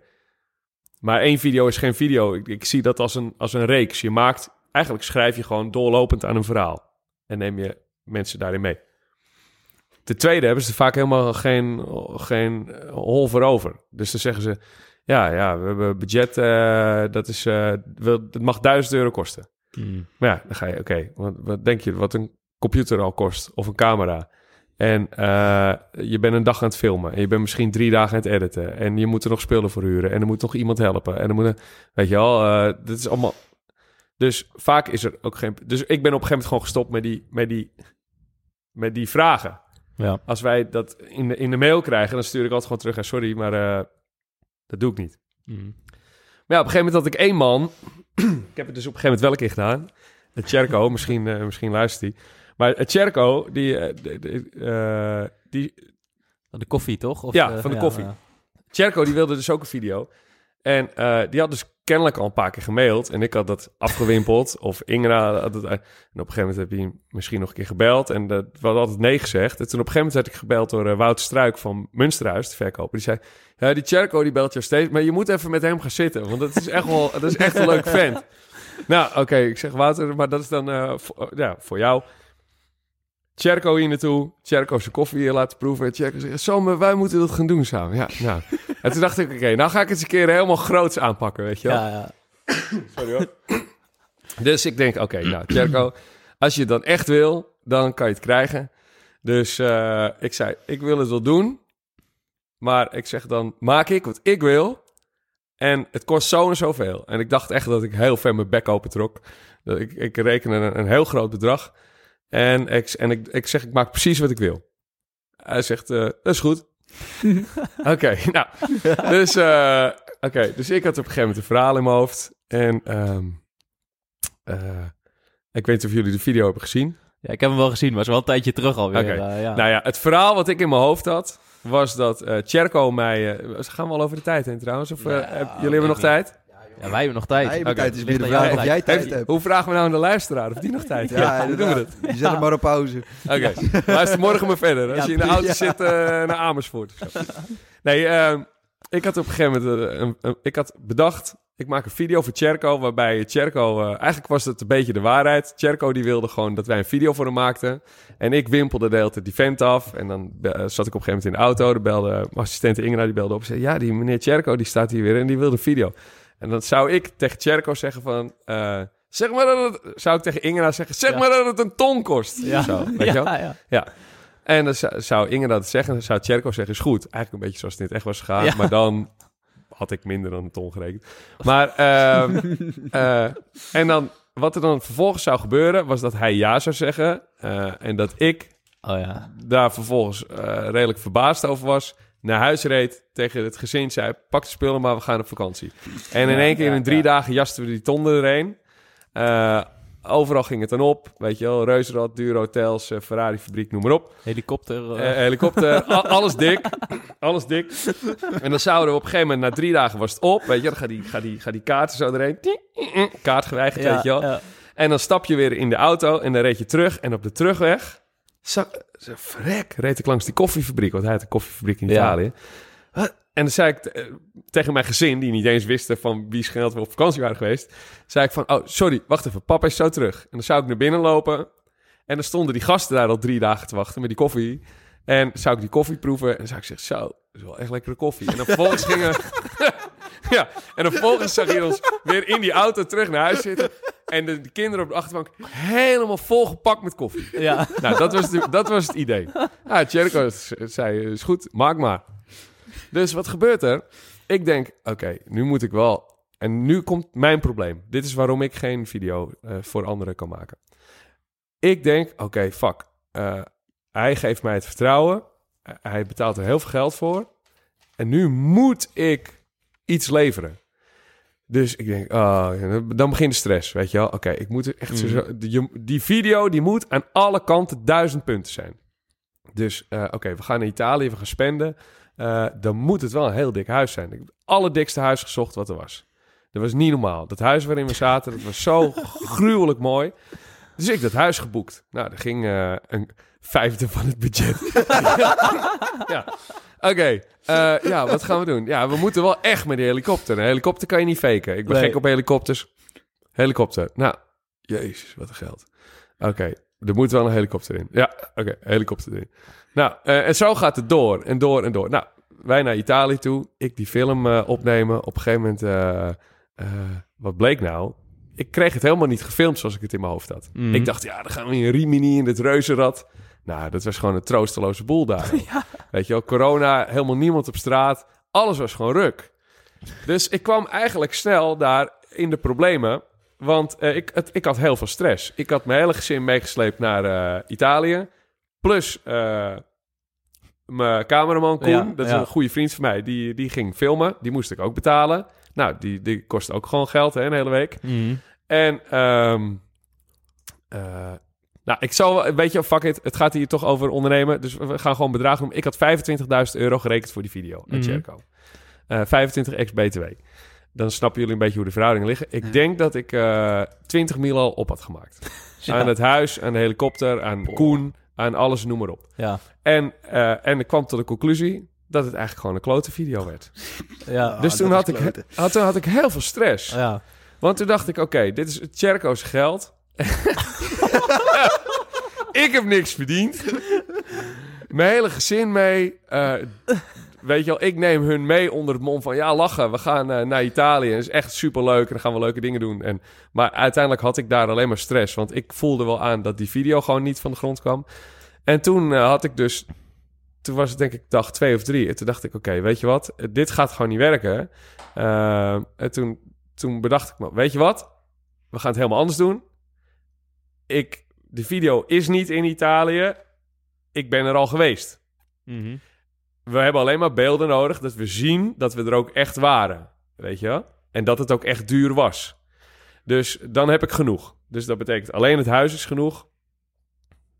Maar één video is geen video. Ik, ik zie dat als een, als een reeks. Je maakt eigenlijk schrijf je gewoon doorlopend aan een verhaal. En neem je mensen daarin mee. Ten tweede hebben ze vaak helemaal geen, geen hol voor over. Dus dan zeggen ze, ja, ja, we hebben budget, uh, dat, is, uh, dat mag 1000 euro kosten. Mm. Maar ja, dan ga je, oké, okay, wat, wat denk je, wat een computer al kost of een camera. En uh, je bent een dag aan het filmen. En je bent misschien drie dagen aan het editen. En je moet er nog spullen voor huren. En er moet nog iemand helpen. En dan moet weet je wel, uh, dit is allemaal dus vaak is er ook geen. Dus ik ben op een gegeven moment gewoon gestopt met die, met die, met die vragen. Ja. Als wij dat in de, in de mail krijgen, dan stuur ik altijd gewoon terug. Ja, sorry, maar uh, dat doe ik niet. Mm. Maar ja, op een gegeven moment had ik één man. ik heb het dus op een gegeven moment wel een keer gedaan. Cherko, misschien, uh, misschien luistert hij. Maar Cherko, die, eh, die, die, eh, de koffie, toch? Of, Ja, eh, van de koffie. Cherko, die wilde dus ook een video. En eh, die had dus kennelijk al een paar keer gemaild. En ik had dat afgewimpeld. of Ingra had het... En op een gegeven moment heb hij misschien nog een keer gebeld. En dat we hadden altijd nee gezegd. En toen op een gegeven moment werd ik gebeld door uh, Wouter Struik van Münsterhuis, de verkoper. Die zei, ja, die Cherko die belt jou steeds. Maar je moet even met hem gaan zitten. Want dat is echt wel dat is echt een leuk vent. Nou, oké, ik zeg Wouter, maar dat is dan uh, voor, ja, voor jou. Cherko hier naartoe. Cherko zijn koffie hier laten proeven. En Cherko zegt, Sam, wij moeten dat gaan doen samen. Ja, nou. en toen dacht ik, oké, okay, nou ga ik het eens een keer helemaal groots aanpakken, weet je wel. Ja, ja. Sorry hoor. dus ik denk, oké, okay, nou, Cherko, als je het dan echt wil, dan kan je het krijgen. Dus uh, ik zei, ik wil het wel doen. Maar ik zeg dan, maak ik wat ik wil. En het kost zo en zoveel. En ik dacht echt dat ik heel ver mijn bek open trok. Dat ik, ik reken een, een heel groot bedrag. En, ik, en ik, ik zeg, ik maak precies wat ik wil. Hij zegt, uh, dat is goed. Oké, okay, nou. Dus, uh, okay, dus ik had op een gegeven moment een verhaal in mijn hoofd. En um, uh, ik weet niet of jullie de video hebben gezien. Ja, ik heb hem wel gezien, maar het is wel een tijdje terug alweer. Okay. ja. Nou ja, het verhaal wat ik in mijn hoofd had, was dat uh, Cherko mij... Uh, gaan we al over de tijd heen trouwens? Of uh, ja, heb, jullie hebben nog tijd? Ja, wij hebben nog tijd. Ja, okay. tijd is weer de vraag of jij tijd hebt. Hoe vragen we nou aan de luisteraar of die nog tijd heeft? Ja, hoe doen we dat? Je zet hem maar op pauze. Oké, okay. luister morgen maar verder. Als je in de auto zit naar Amersfoort. Nee, uh, ik had op een gegeven moment... Uh, een, een, ik had bedacht... Ik maak een video voor Cherko, waarbij Cherko... Uh, eigenlijk was het een beetje de waarheid. Cherko die wilde gewoon dat wij een video voor hem maakten. En ik wimpelde de hele tijd die vent af. En dan uh, zat ik op een gegeven moment in de auto. De belde mijn assistent Ingra, die belde op en zei... Ja, die meneer Cherko, die staat hier weer en die wilde een video. En dan zou ik tegen Cherko zeggen van... Uh, zeg maar dat het... Zou ik tegen zeggen... Zeg ja. maar dat het een ton kost. Ja, zo, weet ja, ja. ja. En dan zou, Inge dat zeggen, dan zou Cherko zeggen, is goed. Eigenlijk een beetje zoals het net echt was gegaan, maar dan had ik minder dan een ton gerekend. Maar, ehm, eh, en dan, wat er dan vervolgens zou gebeuren, was dat hij ja zou zeggen. eh, en dat ik Oh ja. daar vervolgens redelijk verbaasd over was. Naar huis reed, tegen het gezin zei, pak de spullen, maar we gaan op vakantie. En in één keer in drie dagen jasten we die ton erheen. Eh, overal ging het dan op, weet je wel. Reuzenrad, dure hotels, eh, Ferrari-fabriek, noem maar op. Helikopter. eh, helikopter, alles dik. Alles dik. En dan zouden we op een gegeven moment, na drie dagen was het op. Weet je, dan gaat die, gaat die, gaat die kaarten zo erheen. Kaart geweigerd, ja, weet je wel. ja. En dan stap je weer in de auto en dan reed je terug. En op de terugweg, zag, zo, verrek, reed ik langs die koffiefabriek. Want hij had een koffiefabriek in Ja. Italië. Wat? En dan zei ik eh, tegen mijn gezin, die niet eens wisten van wie geld we op vakantie waren geweest. Zei ik van, oh sorry, wacht even, papa is zo terug. En dan zou ik naar binnen lopen. En dan stonden die gasten daar al drie dagen te wachten met die koffie. En zou ik die koffie proeven. En dan zou ik zeggen, zo, dat is wel echt lekkere koffie. En dan vervolgens gingen... ja, en dan vervolgens zag je ons weer in die auto terug naar huis zitten. En de, de kinderen op de achterbank helemaal volgepakt met koffie. ja. Nou, dat was, de, dat was het idee. Ja, Tjerko zei, is goed, maak maar. Dus wat gebeurt er? Ik denk, oké, nu moet ik wel... En nu komt mijn probleem. Dit is waarom ik geen video eh, voor anderen kan maken. Ik denk, oké, fuck. Eh, hij geeft mij het vertrouwen. Hij betaalt er heel veel geld voor. En nu moet ik iets leveren. Dus ik denk, oh, dan begint de stress, weet je wel. Oké, ik moet echt zo, zo- die, die video die moet aan alle kanten duizend punten zijn. Dus eh, oké, we gaan naar Italië, we gaan spenden. Eh, dan moet het wel een heel dik huis zijn. Ik heb het allerdikste huis gezocht wat er was. Dat was niet normaal. Dat huis waarin we zaten, dat was zo gruwelijk mooi. Dus ik dat huis geboekt. Nou, er ging eh, een vijfde van het budget. ja. Oké, eh, ja, wat gaan we doen? Ja, we moeten wel echt met die helikopter. Een helikopter kan je niet faken. Ik ben Nee. gek op helikopters. Helikopter. Nou, jezus, wat een geld. Oké, er moet wel een helikopter in. Ja, oké, helikopter erin. Nou, eh, en zo gaat het door en door en door. Nou, wij naar Italië toe. Ik die film eh, opnemen. Op een gegeven moment, wat bleek nou? Ik kreeg het helemaal niet gefilmd zoals ik het in mijn hoofd had. Mhm. Ik dacht, ja, dan gaan we in Rimini in dit reuzenrad. Nou, dat was gewoon een troosteloze boel daar. Weet je wel, corona, helemaal niemand op straat. Alles was gewoon ruk. Dus ik kwam eigenlijk snel daar in de problemen. Want eh, ik, het, ik had heel veel stress. Ik had mijn hele gezin meegesleept naar eh, Italië. Plus eh, mijn cameraman Koen, Ja, dat is ja. een goede vriend van mij, die, die ging filmen. Die moest ik ook betalen. Nou, die, die kost ook gewoon geld, hè, een hele week. Mhm. En ehm, eh, Nou, ik zal, weet je, fuck it. Het gaat hier toch over ondernemen. Dus we gaan gewoon bedragen noemen. Ik had 25.000 euro gerekend voor die video. Met. Cherco. Eh 25 ex BTW. Dan snappen jullie een beetje hoe de verhoudingen liggen. Ik Ja. denk dat ik eh 20 mil al op had gemaakt. Aan het huis, aan de helikopter, aan Koen, aan alles, noem maar op. Ja. En, eh, en ik kwam tot de conclusie dat het eigenlijk gewoon een klote video werd. Ja. Dus dat toen had ik, had, toen had ik heel veel stress. ja. Want toen dacht ik, oké, dit is Cherco's geld. ik heb niks verdiend. Mijn hele gezin mee. Eh, weet je wel, ik neem hun mee onder het mom van... ja, lachen, we gaan eh, naar Italië. Het is echt superleuk en dan gaan we leuke dingen doen. En, maar uiteindelijk had ik daar alleen maar stress. Want ik voelde wel aan dat die video gewoon niet van de grond kwam. En toen eh, had ik dus... Toen was het denk ik dag twee of drie. En toen dacht ik, oké, weet je wat? Dit gaat gewoon niet werken. En toen, toen bedacht ik me, weet je wat? We gaan het helemaal anders doen. Ik, de video is niet in Italië. Ik ben er al geweest. Mhm. We hebben alleen maar beelden nodig dat we zien dat we er ook echt waren. Weet je wel? En dat het ook echt duur was. Dus dan heb ik genoeg. Dus dat betekent alleen het huis is genoeg.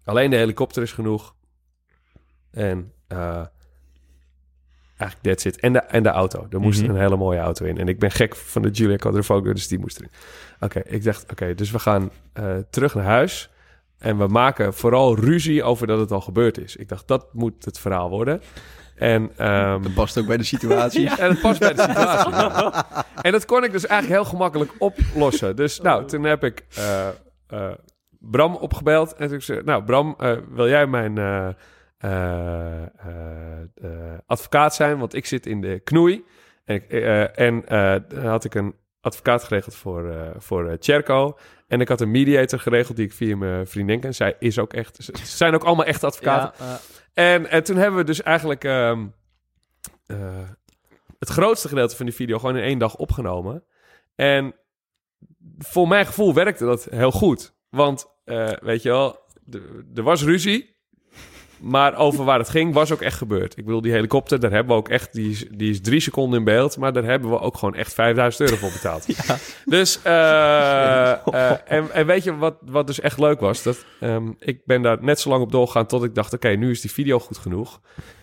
Alleen de helikopter is genoeg. En eh, eigenlijk that's it. En de, en de auto. Er moest Mhm. een hele mooie auto in. En ik ben gek van de Giulia Quadrifoglio, dus die moest erin. Oké, ik dacht, oké, dus we gaan eh, terug naar huis. En we maken vooral ruzie over dat het al gebeurd is. Ik dacht, dat moet het verhaal worden. En, ehm, Dat past ook bij de situatie. en het past bij de situatie. ja. En dat kon ik dus eigenlijk heel gemakkelijk oplossen. Dus nou, toen heb ik eh, eh, Bram opgebeld. En toen zei ik, nou Bram, eh, wil jij mijn advocaat zijn? Want ik zit in de knoei. En, eh, en eh, dan had ik een advocaat geregeld voor, eh voor eh, Cherco. En ik had een mediator geregeld die ik via mijn vriendin ken. Zij is ook echt... Ze zijn ook allemaal echte advocaten. Ja, eh, En, en toen hebben we dus eigenlijk ehm, eh, het grootste gedeelte van die video gewoon in één dag opgenomen. En voor mijn gevoel werkte dat heel goed. Want, eh, weet je wel, er was ruzie. Maar over waar het ging, was ook echt gebeurd. Ik bedoel, die helikopter, daar hebben we ook echt... Die is, die is drie seconden in beeld, maar daar hebben we ook gewoon echt 5000 euro voor betaald. Dus, eh, eh, en, en weet je wat, wat dus echt leuk was? Dat, ehm, ik ben daar net zo lang op doorgegaan tot ik dacht... oké, nu is die video goed genoeg.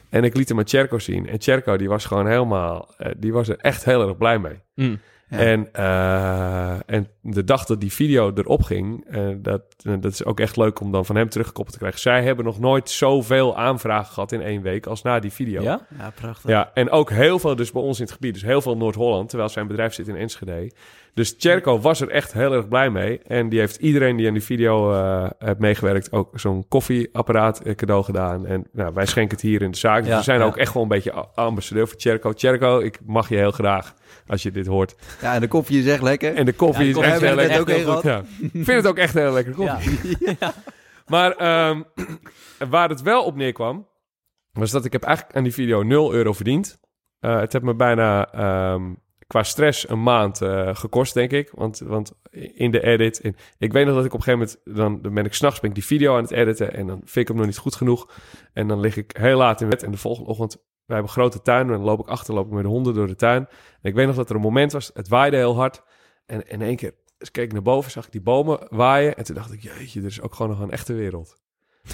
En ik liet hem aan Cherko zien. En Cherko, die was gewoon helemaal... eh, die was er echt heel erg blij mee. mm. Ja. En, eh, en de dag dat die video erop ging, eh, dat, eh, dat is ook echt leuk om dan van hem teruggekoppeld te krijgen. Zij hebben nog nooit zoveel aanvragen gehad in één week als na die video. Ja? Ja, prachtig. Ja, en ook heel veel dus bij ons in het gebied. Dus heel veel Noord-Holland, terwijl zijn bedrijf zit in Enschede. Dus Cherko was er echt heel erg blij mee. En die heeft iedereen die aan die video eh heeft meegewerkt... ook zo'n koffieapparaat eh, cadeau gedaan. En nou, wij schenken het hier in de zaak. Dus Ja, we zijn ja. ook echt gewoon een beetje ambassadeur voor Cherko. Cherko, ik mag je heel graag als je dit hoort. Ja, en de koffie is echt lekker. En de koffie Ja, de is echt heel lekker. ook Ja. Ik vind het ook echt heel lekker koffie. Ja. Maar ehm, waar het wel op neerkwam, was dat ik heb eigenlijk aan die video 0 euro verdiend. Eh, het heeft me bijna ehm, qua stress een maand eh, gekost, denk ik. Want, want in de edit... In, ik weet nog dat ik op een gegeven moment... Dan, dan ben ik s'nachts ben ik die video aan het editen... en dan vind ik hem nog niet goed genoeg. En dan lig ik heel laat in bed. En de volgende ochtend... Wij hebben een grote tuin. En dan loop ik achter, loop ik met de honden door de tuin. En ik weet nog dat er een moment was... Het waaide heel hard. En in één keer dus keek ik naar boven, zag ik die bomen waaien. En toen dacht ik, jeetje, er is ook gewoon nog een echte wereld.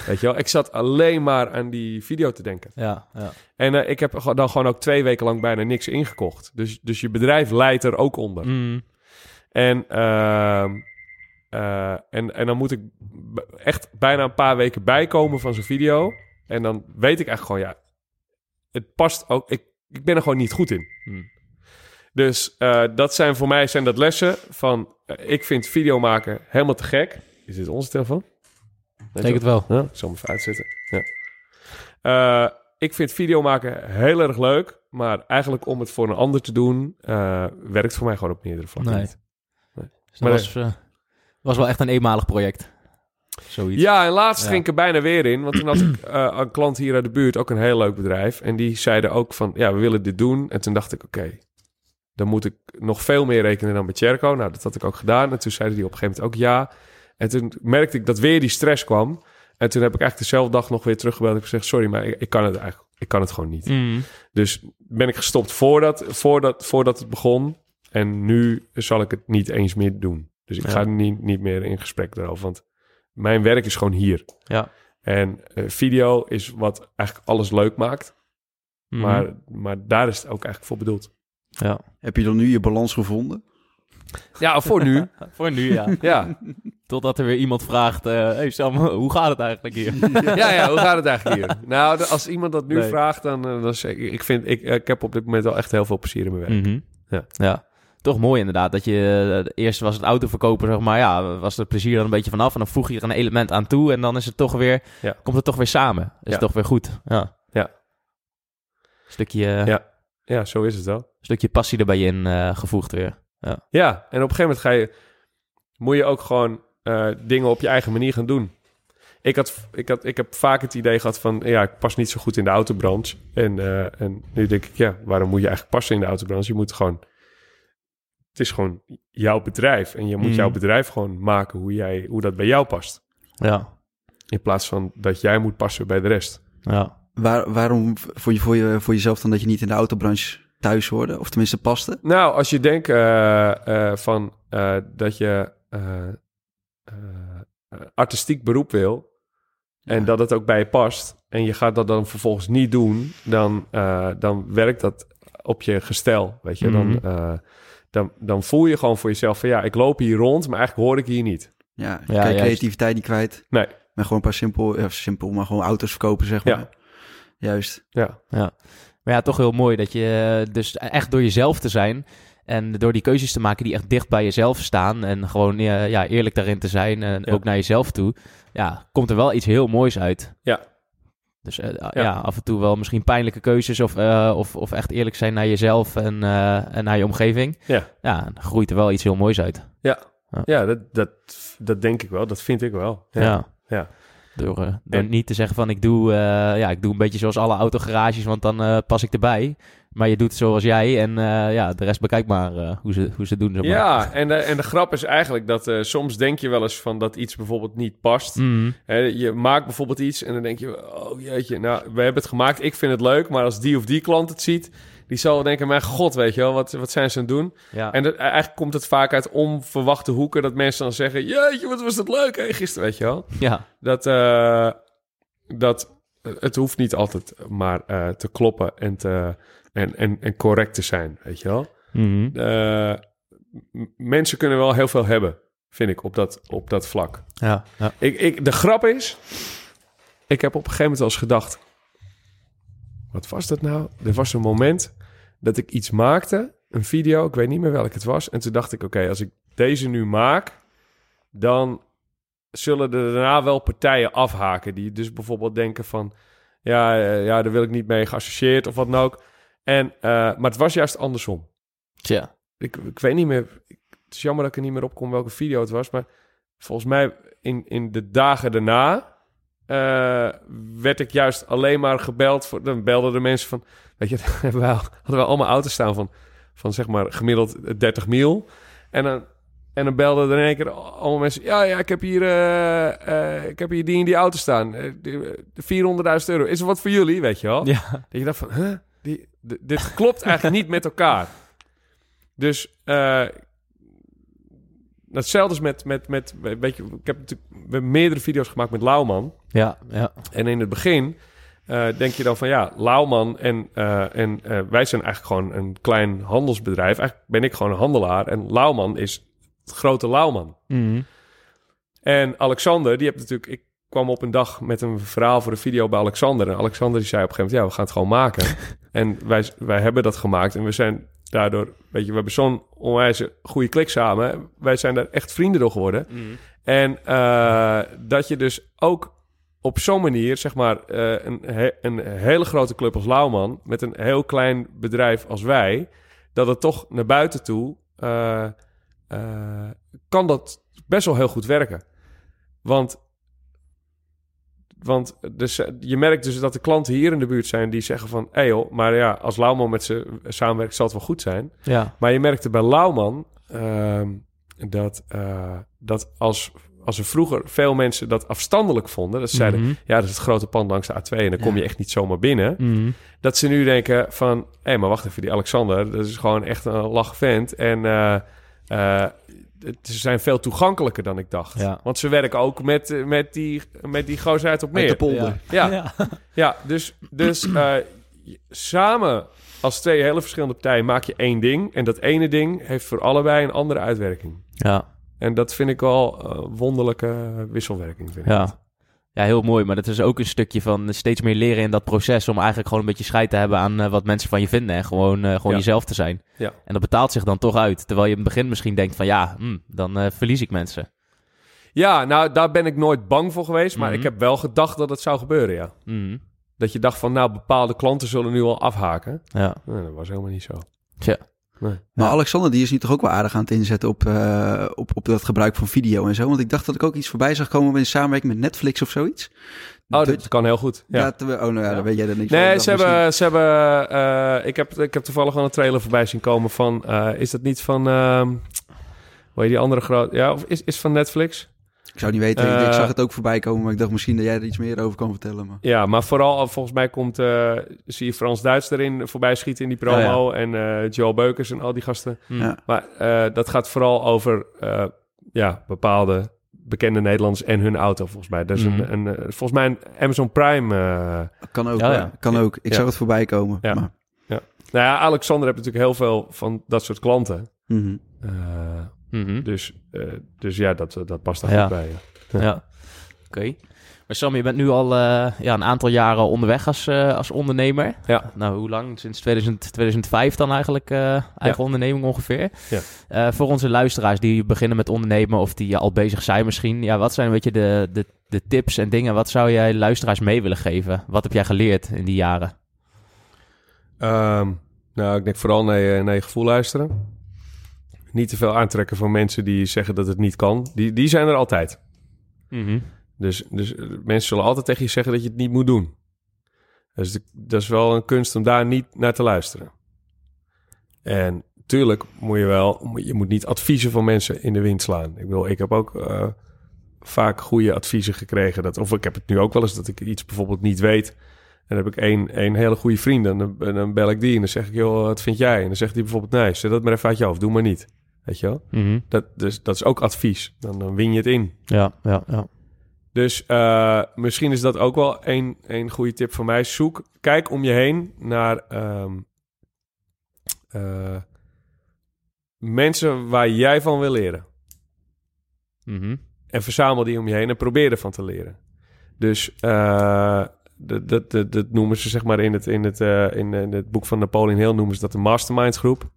Weet je wel, ik zat alleen maar aan die video te denken. Ja, ja. En eh, ik heb dan gewoon ook twee weken lang bijna niks ingekocht. Dus, dus je bedrijf leidt er ook onder. Mm. En, ehm, eh, en, en dan moet ik echt bijna een paar weken bijkomen van zo'n video. En dan weet ik echt gewoon, ja, het past ook. Ik, ik ben er gewoon niet goed in. Hmm. Dus eh, dat zijn voor mij zijn dat lessen van, ik vind video maken helemaal te gek. Is dit onze telefoon? Denk je het wel. ja, ik zal hem even uitzetten. Ja. Eh, ik vind video maken heel erg leuk. Maar eigenlijk om het voor een ander te doen... eh, werkt voor mij gewoon op meerdere vlakken Nee. niet. Dus dat Maar was, eh, was wel echt een eenmalig project. Zoiets. Ja, en laatst Ja. ging ik er bijna weer in. Want toen had ik eh, een klant hier uit de buurt, ook een heel leuk bedrijf. En die zeiden ook van, ja, we willen dit doen. En toen dacht ik, oké, dan moet ik nog veel meer rekenen dan bij Cherco. Nou, dat had ik ook gedaan. En toen zeiden die op een gegeven moment ook ja. En toen merkte ik dat weer die stress kwam. En toen heb ik eigenlijk dezelfde dag nog weer teruggebeld. Ik heb gezegd, sorry, maar ik, ik kan het eigenlijk, ik kan het gewoon niet. Mm. Dus ben ik gestopt voordat, voordat, voordat het begon. En nu zal ik het niet eens meer doen. Dus ik Ja. ga niet, niet meer in gesprek erover. Want mijn werk is gewoon hier. Ja. En eh, video is wat eigenlijk alles leuk maakt. Mhm. Maar, maar daar is het ook eigenlijk voor bedoeld. Ja. Heb je dan nu je balans gevonden? Ja, voor nu. Voor nu, ja. ja. Totdat er weer iemand vraagt... eh hey Sam, hoe gaat het eigenlijk hier? ja, ja, hoe gaat het eigenlijk hier? Nou, als iemand dat nu Nee. vraagt, dan, eh, dan zeg ik... Ik, vind, ik, ik heb op dit moment wel echt heel veel plezier in mijn werk. Mhm. Ja. ja. Toch mooi inderdaad. Dat je eh, eerst was het autoverkopen, zeg maar. Ja, was het plezier dan een beetje vanaf. En dan voeg je er een element aan toe. En dan is het toch weer... Ja. Komt het toch weer samen. Is Ja. het toch weer goed. Ja. Ja. Stukje, Ja. Ja, zo is het wel. stukje passie erbij in eh, gevoegd weer. Ja, en op een gegeven moment ga je... Moet je ook gewoon eh, dingen op je eigen manier gaan doen. Ik, had, ik, had, ik heb vaak het idee gehad van... Ja, ik pas niet zo goed in de autobranche. En, eh, en nu denk ik, ja, waarom moet je eigenlijk passen in de autobranche? Je moet gewoon... Het is gewoon jouw bedrijf. En je moet Mm. jouw bedrijf gewoon maken hoe, jij, hoe dat bij jou past. Ja. In plaats van dat jij moet passen bij de rest. Ja. Waar, waarom voor, je, voor, je, voor jezelf dan dat je niet in de autobranche thuis hoorde? Of tenminste paste? Nou, als je denkt eh, eh, van eh, dat je eh, eh, artistiek beroep wil en Ja. dat het ook bij je past en je gaat dat dan vervolgens niet doen, dan, eh, dan werkt dat op je gestel, weet je. Mhm. Dan, eh, dan, dan voel je gewoon voor jezelf van ja, ik loop hier rond, maar eigenlijk hoor ik hier niet. Ja, je Ja, kan je juist. creativiteit niet kwijt. Nee. Maar gewoon een paar simpel, ja, simpel, maar gewoon auto's verkopen, zeg maar. Ja. Juist. Ja, Maar ja, toch heel mooi dat je eh, dus echt door jezelf te zijn en door die keuzes te maken die echt dicht bij jezelf staan en gewoon eh, ja, eerlijk daarin te zijn en Ja. ook naar jezelf toe, ja, komt er wel iets heel moois uit. Ja. Dus eh, ja. af en toe wel misschien pijnlijke keuzes of, eh, of, of echt eerlijk zijn naar jezelf en, eh, en naar je omgeving. Ja. Ja, dan groeit er wel iets heel moois uit. ja dat, dat, dat denk ik wel, dat vind ik wel. Ja. Ja. Door, eh, door En- niet te zeggen van ik doe, eh, ja, ik doe een beetje zoals alle autogarages, want dan eh, pas ik erbij. Maar je doet zoals jij en ja, de rest bekijk maar hoe, ze, hoe ze doen. Zeg maar. Ja, en de, en de grap is eigenlijk dat soms denk je wel eens van dat iets bijvoorbeeld niet past. Mhm. Je maakt bijvoorbeeld iets en dan denk je, oh jeetje, nou, we hebben het gemaakt, ik vind het leuk, maar als die of die klant het ziet, die zal denken, mijn god, weet je wel, wat, wat zijn ze aan het doen? Ja. En dat, eigenlijk komt het vaak uit onverwachte hoeken, dat mensen dan zeggen, jeetje, wat was dat leuk, hè, gisteren, weet je wel? ja. Dat, eh, dat, het hoeft niet altijd maar eh, te kloppen en, te, en, en, en correct te zijn, weet je wel? Mhm. Eh, mensen kunnen wel heel veel hebben, vind ik, op dat, op dat vlak. ja. ja. Ik, ik, de grap is, ik heb op een gegeven moment wel eens gedacht, wat was dat nou? Er was een moment dat ik iets maakte, een video, ik weet niet meer welk het was. En toen dacht ik, oké, als ik deze nu maak, dan zullen er daarna wel partijen afhaken. Die dus bijvoorbeeld denken van, ja, eh, ja daar wil ik niet mee geassocieerd of wat dan ook. En, eh, maar het was juist andersom. Tja. Ik, ik weet niet meer. Het is jammer dat ik er niet meer op kom welke video het was. Maar volgens mij in, in de dagen daarna eh, werd ik juist alleen maar gebeld. Voor, dan belden de mensen van. Weet je, hebben wij, hadden we allemaal auto's staan van, van zeg maar gemiddeld 30 mil. En dan, en dan belden er in één keer allemaal mensen. Ja, ja, ik heb hier, eh, eh, ik heb hier die in die auto staan. Eh, die- de 400.000 euro. Is er wat voor jullie, weet je wel? Ja. Dat je dacht van, huh? Die, dit klopt eigenlijk niet met elkaar. Dus hetzelfde is met, met, met, weet je, ik heb natuurlijk meerdere video's gemaakt met Lauwman. Ja. Ja. En in het begin eh, denk je dan van, ja, Lauwman en, eh, en eh, wij zijn eigenlijk gewoon een klein handelsbedrijf. Eigenlijk ben ik gewoon een handelaar en Lauwman is het grote Lauwman. Mhm. En Alexander, die heeft natuurlijk... Ik kwam op een dag met een verhaal voor een video bij Alexander. En Alexander die zei op een gegeven moment... Ja, we gaan het gewoon maken. en wij, wij hebben dat gemaakt. En we zijn daardoor... Weet je, we hebben zo'n onwijs goede klik samen. Wij zijn daar echt vrienden door geworden. Mhm. En eh, dat je dus ook op zo'n manier... Zeg maar eh, een, he- een hele grote club als Lauwman... met een heel klein bedrijf als wij... dat het toch naar buiten toe... eh, kan dat best wel heel goed werken. Want, want dus, eh, je merkt dus dat de klanten hier in de buurt zijn die zeggen van... hé joh, maar ja, als Lauwman met ze samenwerkt zal het wel goed zijn. Ja. Maar je merkte bij Lauwman ehm, dat, eh, dat als, als er vroeger veel mensen dat afstandelijk vonden... dat ze zeiden, Mhm. ja, dat is het grote pand langs de A2 en dan kom je echt niet zomaar binnen... Mhm. dat ze nu denken van... hé, maar wacht even, die Alexander, dat is gewoon echt een lach vent. En eh, ze zijn veel toegankelijker dan ik dacht. Ja. Want ze werken ook met, eh, met, die, met die gozer uit op Met de meer. polder. Ja, ja. Ja. dus, dus eh, samen als twee hele verschillende partijen maak je één ding. En dat ene ding heeft voor allebei een andere uitwerking. Ja. En dat vind ik wel eh, wonderlijke wisselwerking. Vind ik. Ja. Ja, heel mooi. Maar dat is ook een stukje van steeds meer leren in dat proces... om eigenlijk gewoon een beetje scheid te hebben aan eh, wat mensen van je vinden... en gewoon, eh, gewoon Ja. jezelf te zijn. Ja. En dat betaalt zich dan toch uit. Terwijl je in het begin misschien denkt van... ja, hm, dan eh, verlies ik mensen. Ja, nou, daar ben ik nooit bang voor geweest. Maar Mhm. ik heb wel gedacht dat het zou gebeuren, ja. Mhm. Dat je dacht van, nou, bepaalde klanten zullen nu al afhaken. Ja. Nou, dat was helemaal niet zo. Tja. Nee. Maar Ja. Alexander, die is nu toch ook wel aardig aan het inzetten op, eh, op, op dat gebruik van video en zo. Want ik dacht dat ik ook iets voorbij zag komen in samenwerking met Netflix of zoiets. Oh, dat kan heel goed. Ja. Oh, nou ja, dan weet jij er niks van. Nee, Ik ze hebben, ze hebben eh, ik, heb, ik heb toevallig wel een trailer voorbij zien komen van, eh, is dat niet van, ehm hoe heet die andere groot, ja, of is, is van Netflix? Ik zou niet weten, ik- Eh, ik zag het ook voorbij komen, maar ik dacht misschien dat jij er iets meer over kan vertellen. Maar... Ja, maar vooral, volgens mij komt, eh, zie je Frans Duits erin voorbij schieten in die promo Oh, en eh Joel Beukers en al die gasten. Hm. Ja. Maar eh, dat gaat vooral over, eh, ja, bepaalde bekende Nederlanders en hun auto, volgens mij. Dat is een, een, eh, volgens mij een Amazon Prime... eh, Kan ook, Ja, ja. kan ook. Ik Ja. zag het voorbij komen. Ja. Maar, nou ja, Alexander heeft natuurlijk heel veel van dat soort klanten. mhm. Eh, Mhm. Dus, eh, dus ja, dat, dat past daar Ja. goed bij. Ja. Ja. Oké. Maar Sam, je bent nu al eh, ja, een aantal jaren onderweg als, eh, als ondernemer. Ja. Nou, hoe lang? Sinds 2000, 2005 dan eigenlijk eh, eigen onderneming ongeveer. Ja. Eh, voor onze luisteraars die beginnen met ondernemen of die al bezig zijn misschien. Ja, wat zijn een beetje de, de, de tips en dingen? Wat zou jij luisteraars mee willen geven? Wat heb jij geleerd in die jaren? Ehm, nou, ik denk vooral naar je, naar je gevoel luisteren. Niet te veel aantrekken van mensen die zeggen dat het niet kan. Die, die zijn er altijd. Dus, dus eh, mensen zullen altijd tegen je zeggen dat je het niet moet doen. Dus de- dat is wel een kunst om daar niet naar te luisteren. En tuurlijk moet je wel, je moet niet adviezen van mensen in de wind slaan. Ik bedoel, ik heb ook eh, vaak goede adviezen gekregen. Dat, of ik heb het nu ook wel eens dat ik iets bijvoorbeeld niet weet. En dan heb ik één, één hele goede vriend. En dan, en dan bel ik die en dan zeg ik, joh, wat vind jij? En dan zegt hij bijvoorbeeld, nee, zet dat maar even uit je hoofd. Doe maar niet. Weet je wel? Mhm. Dat, dus, dat is ook advies. Dan, dan win je het in. Ja, ja, ja. Dus eh, misschien is dat ook wel een, een goede tip van mij. Zoek, kijk om je heen naar ehm, eh, mensen waar jij van wil leren. Mhm. En verzamel die om je heen en probeer ervan te leren. Dus dat, dat, dat, dat noemen ze zeg maar in het, in, het, eh, in, in het boek van Napoleon Hill noemen ze dat de mastermind groep.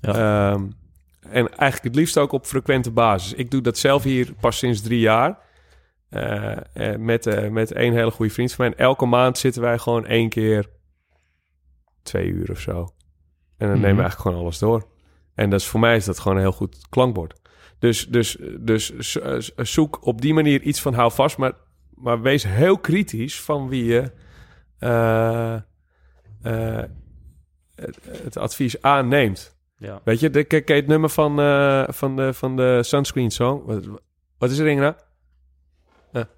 Ja. Ehm, en eigenlijk het liefst ook op frequente basis. Ik doe dat zelf hier pas sinds drie jaar. Eh, eh, met, eh, met één hele goede vriend van mij. En elke maand zitten wij gewoon één keer twee uur of zo. En dan nemen Mhm. we eigenlijk gewoon alles door. En dat is, voor mij is dat gewoon een heel goed klankbord. Dus, dus, dus zo- zo- zoek op die manier iets van hou vast. Maar, maar wees heel kritisch van wie je het, het advies aanneemt. Ja. Weet je, de, je het nummer van, eh, van, de, van de Sunscreen Song? Wat, wat is er, Ingrid? Ja.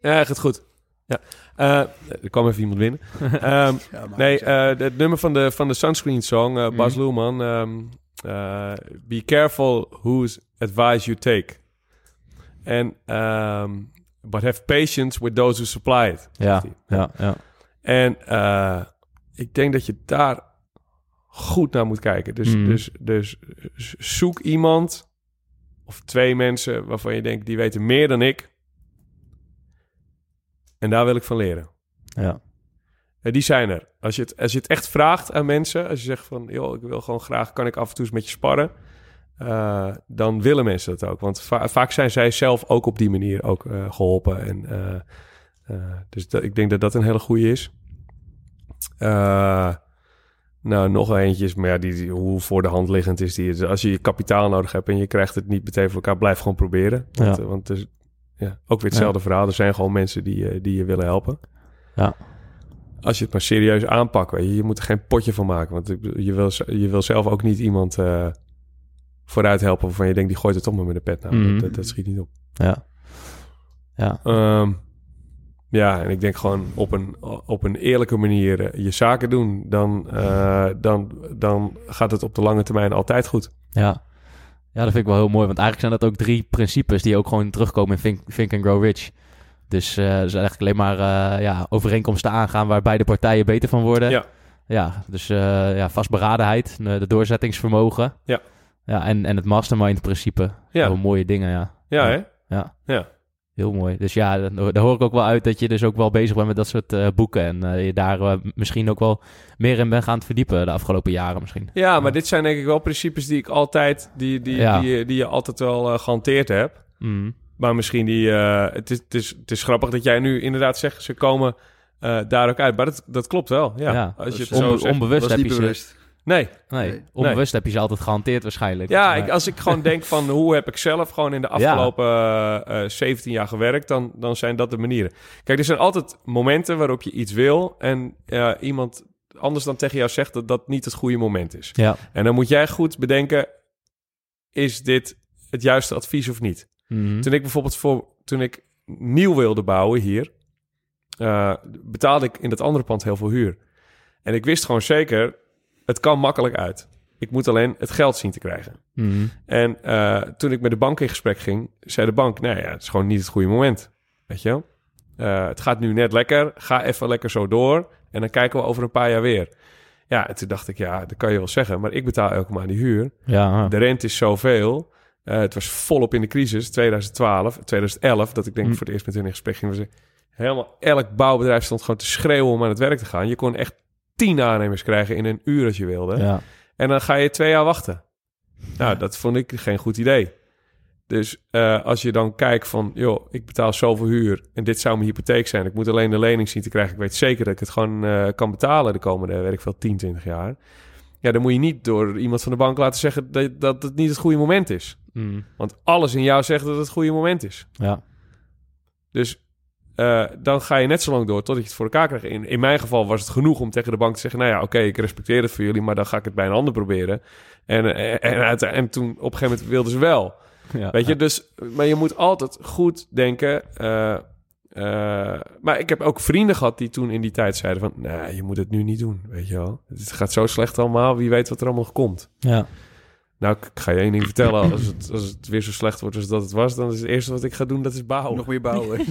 Ja, gaat goed. Ja. Eh, er kwam even iemand binnen. Ehm, Ja, nee, eh, het nummer van de, van de Sunscreen Song, eh, Bas. Luhrmann. eh, be careful whose advice you take. En, ehm, but have patience with those who supply it. Ja, ja, ja. En eh, ik denk dat je daar goed naar moet kijken. Dus, Mhm. dus, dus zoek iemand of twee mensen waarvan je denkt, die weten meer dan ik. En daar wil ik van leren. ja. En die zijn er. Als je, het, als je het echt vraagt aan mensen, als je zegt van, joh, ik wil gewoon graag, kan ik af en toe eens met je sparren? Eh, dan willen mensen dat ook. Want va- vaak zijn zij zelf ook op die manier ook eh, geholpen. En, eh, dus dat, ik denk dat dat een hele goede is. Eh, nou, nog eentje is, maar ja, die, die- hoe voor de hand liggend is die. Dus als je je kapitaal nodig hebt en je krijgt het niet meteen voor elkaar, blijf gewoon proberen. Want, Ja. eh, want is ja, ook weer hetzelfde verhaal. Er zijn gewoon mensen die, eh, die je willen helpen. Ja. Als je het maar serieus aanpakt, weet je, je moet er geen potje van maken. Want je wil, je wil zelf ook niet iemand eh, vooruit helpen waarvan je denkt, die gooit het toch maar met de pet. Nou, Mhm. dat, dat, dat schiet niet op. Ja. Ja. Ehm, ja, en ik denk gewoon op een, op een eerlijke manier eh, je zaken doen. Dan, eh, dan, dan gaat het op de lange termijn altijd goed. Ja. Ja, dat vind ik wel heel mooi. Want eigenlijk zijn dat ook drie principes die ook gewoon terugkomen in Think, Think and Grow Rich. Dus eh dus eigenlijk alleen maar ja, overeenkomsten aangaan waar beide partijen beter van worden. Ja. Ja, dus ja, vastberadenheid, de doorzettingsvermogen. Ja. Ja, en, en het mastermind principe. Ja. Heel mooie dingen, ja. Ja, hè? Ja. Ja. Heel mooi. Dus ja, daar hoor ik ook wel uit dat je dus ook wel bezig bent met dat soort eh, boeken. En eh, je daar eh, misschien ook wel meer in bent gaan verdiepen de afgelopen jaren misschien. Ja, maar dit zijn denk ik wel principes die ik altijd, die, die, Ja. die, die, je altijd wel eh, gehanteerd hebt. Mm. Maar misschien die, eh, het, is, het, is, het is grappig dat jij nu inderdaad zegt, ze komen eh, daar ook uit. Maar dat, dat klopt wel, ja. Ja. Als je het Dus zo Onbe- zegt. onbewust heb je. Nee, Nee, Nee. onbewust heb je ze altijd gehanteerd waarschijnlijk. ja, ik, als ik gewoon denk van hoe heb ik zelf gewoon in de afgelopen eh, eh, 17 jaar gewerkt, dan, dan zijn dat de manieren. Kijk, er zijn altijd momenten waarop je iets wil en eh, iemand anders dan tegen jou zegt dat dat niet het goede moment is. Ja. En dan moet jij goed bedenken, is dit het juiste advies of niet? Mhm. Toen ik bijvoorbeeld voor, toen ik nieuw wilde bouwen hier, eh, betaalde ik in dat andere pand heel veel huur. En ik wist gewoon zeker, het kan makkelijk uit. Ik moet alleen het geld zien te krijgen. Mhm. En eh, toen ik met de bank in gesprek ging, zei de bank: Nee, ja, het is gewoon niet het goede moment. Weet je wel? Eh, het gaat nu net lekker. Ga even lekker zo door. En dan kijken we over een paar jaar weer. Ja, en toen dacht ik: Ja, dat kan je wel zeggen. Maar ik betaal elke maand die huur. Ja, De rente is zoveel. Eh, het was volop in de crisis, 2012, 2011, dat ik denk Hm. voor het eerst met hun in gesprek ging. Was helemaal, elk bouwbedrijf stond gewoon te schreeuwen om aan het werk te gaan. Je kon echt tien aannemers krijgen in een uur als je wilde. ja. En dan ga je twee jaar wachten. Nou, dat vond ik geen goed idee. Dus eh, als je dan kijkt van, joh, ik betaal zoveel huur en dit zou mijn hypotheek zijn. Ik moet alleen de lening zien te krijgen. Ik weet zeker dat ik het gewoon eh, kan betalen de komende, weet ik veel, 10, 20 jaar. Ja, dan moet je niet door iemand van de bank laten zeggen dat, dat het niet het goede moment is. Mhm. Want alles in jou zegt dat het het goede moment is. ja. Dus eh, dan ga je net zo lang door totdat je het voor elkaar krijgt. In, in mijn geval was het genoeg om tegen de bank te zeggen... nou ja, oké, ik respecteer het voor jullie... maar dan ga ik het bij een ander proberen. En, en, en, uit- en toen op een gegeven moment wilden ze wel. ja. Weet je, dus... Maar je moet altijd goed denken... eh, eh, maar ik heb ook vrienden gehad die toen in die tijd zeiden van... nee, je moet het nu niet doen, weet je wel. Het gaat zo slecht allemaal, wie weet wat er allemaal komt. Ja. Nou, ik ga je één ding vertellen. Als het, als het weer zo slecht wordt als dat het was... dan is het eerste wat ik ga doen, dat is bouwen. Nog meer bouwen.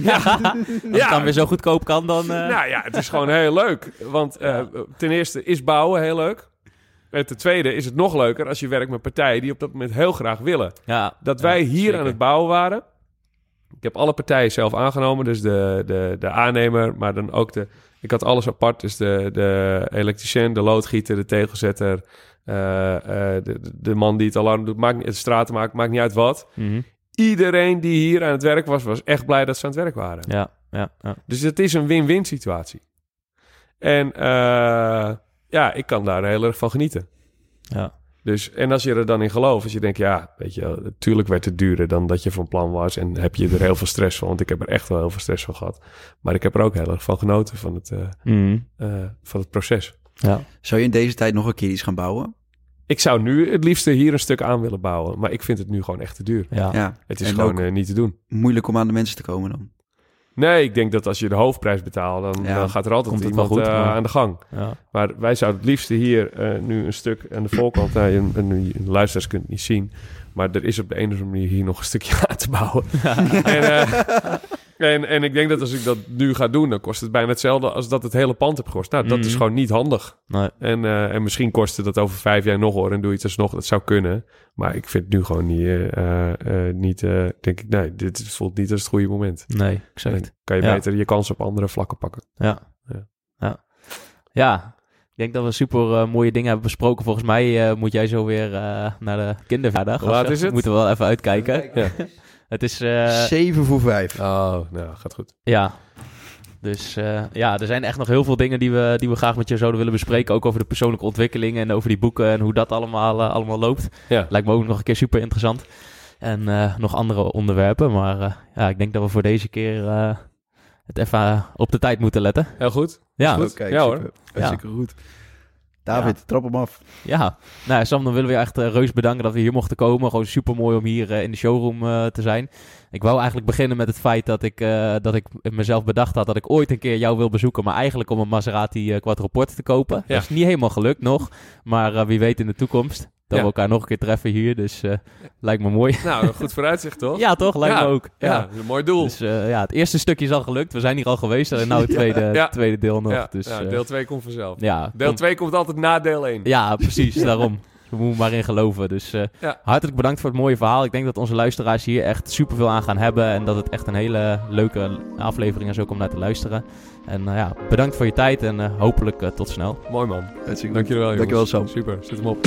Als het dan weer zo goedkoop kan, dan... eh, Nou ja, het is gewoon heel leuk. Want eh, ten eerste is bouwen heel leuk. En ten tweede is het nog leuker als je werkt met partijen die op dat moment heel graag willen. ja. Dat Ja, wij hier zeker. aan het bouwen waren. Ik heb alle partijen zelf aangenomen. Dus de, de, de aannemer, maar dan ook de... Ik had alles apart. Dus de, de elektricien, de loodgieter, de tegelzetter... eh, eh, de, de- man die het alarm doet, maakt, het straten maakt, maakt niet uit wat. Mhm. Iedereen die hier aan het werk was, was echt blij dat ze aan het werk waren. Ja, ja, ja. Dus het is een win-win situatie. En eh, ja, ik kan daar heel erg van genieten. ja. Dus, en als je er dan in gelooft, als je denkt, ja, weet je, natuurlijk werd het duurder dan dat je van plan was. En heb je er heel veel stress van, want ik heb er echt wel heel veel stress van gehad. Maar ik heb er ook heel erg van genoten van het, Mhm. van het proces. Ja. Zou je in deze tijd nog een keer iets gaan bouwen? Ik zou nu het liefste hier een stuk aan willen bouwen, maar ik vind het nu gewoon echt te duur. Ja. Ja. Het is En gewoon eh, niet te doen. moeilijk om aan de mensen te komen dan. Nee, ik denk dat als je de hoofdprijs betaalt, dan, Ja, dan gaat er altijd iemand goed, eh, maar- aan de gang. ja. Maar wij zouden het liefste hier eh, nu een stuk aan de voorkant... Nou, je, en je luisteraars kunt het niet zien... maar er is op de een of andere manier hier nog een stukje aan te bouwen. en, eh, en, en ik denk dat als ik dat nu ga doen... dan kost het bijna hetzelfde als dat het hele pand heb gekost. Nou, dat is Mhm. gewoon niet handig. Nee. En, eh, en misschien kost het dat over vijf jaar nog hoor... en doe je het alsnog, dat zou kunnen. Maar ik vind het nu gewoon niet... eh, eh, niet eh, denk ik, nee, dit voelt niet als het goede moment. Nee, exact. Dan kan je Ja. beter je kans op andere vlakken pakken. Ja. Ja. Ja. Ja. Ik denk dat we super mooie dingen hebben besproken. Volgens mij eh, moet jij zo weer eh, naar de kinderverjaardag. Hoe laat is het? Moeten we wel even uitkijken. Ja. Het is... eh, Zeven voor vijf. Oh, nou, gaat goed. ja. Dus eh, ja, er zijn echt nog heel veel dingen die we, die we graag met je zouden willen bespreken. Ook over de persoonlijke ontwikkeling en over die boeken en hoe dat allemaal, eh, allemaal loopt. Ja. Lijkt me ook nog een keer super interessant. En eh, nog andere onderwerpen. Maar eh, ja, ik denk dat we voor deze keer eh, het even eh, op de tijd moeten letten. Heel goed. Ja, Goed. Oké, Ja, hoor. goed. David, Ja. trap hem af. Ja, nou Sam, dan willen we je echt eh, reus bedanken dat we hier mochten komen. Gewoon super mooi om hier eh, in de showroom eh, te zijn. Ik wou eigenlijk beginnen met het feit dat ik, eh, dat ik mezelf bedacht had dat ik ooit een keer jou wil bezoeken. Maar eigenlijk om een Maserati Quattroporte te kopen. Ja. Dat is niet helemaal gelukt nog, maar eh, wie weet in de toekomst. We elkaar nog een keer treffen hier. Dus uh, lijkt me mooi. Nou, goed vooruitzicht toch? ja, toch? Lijkt me ook. Ja, ja, een mooi doel. Dus uh, ja, het eerste stukje is al gelukt. We zijn hier al geweest. En nou het tweede, tweede deel nog. Dus, ja, deel 2 komt vanzelf. Ja, deel 2 komt altijd na deel 1. Ja, precies. daarom. We moeten maar in geloven. Dus uh, hartelijk bedankt voor het mooie verhaal. Ik denk dat onze luisteraars hier echt superveel aan gaan hebben. En dat het echt een hele leuke aflevering is ook om naar te luisteren. En uh, ja, bedankt voor je tijd en uh, hopelijk tot snel. Mooi man. Dankjewel jongens. Dankjewel Sam. Super, zet hem op.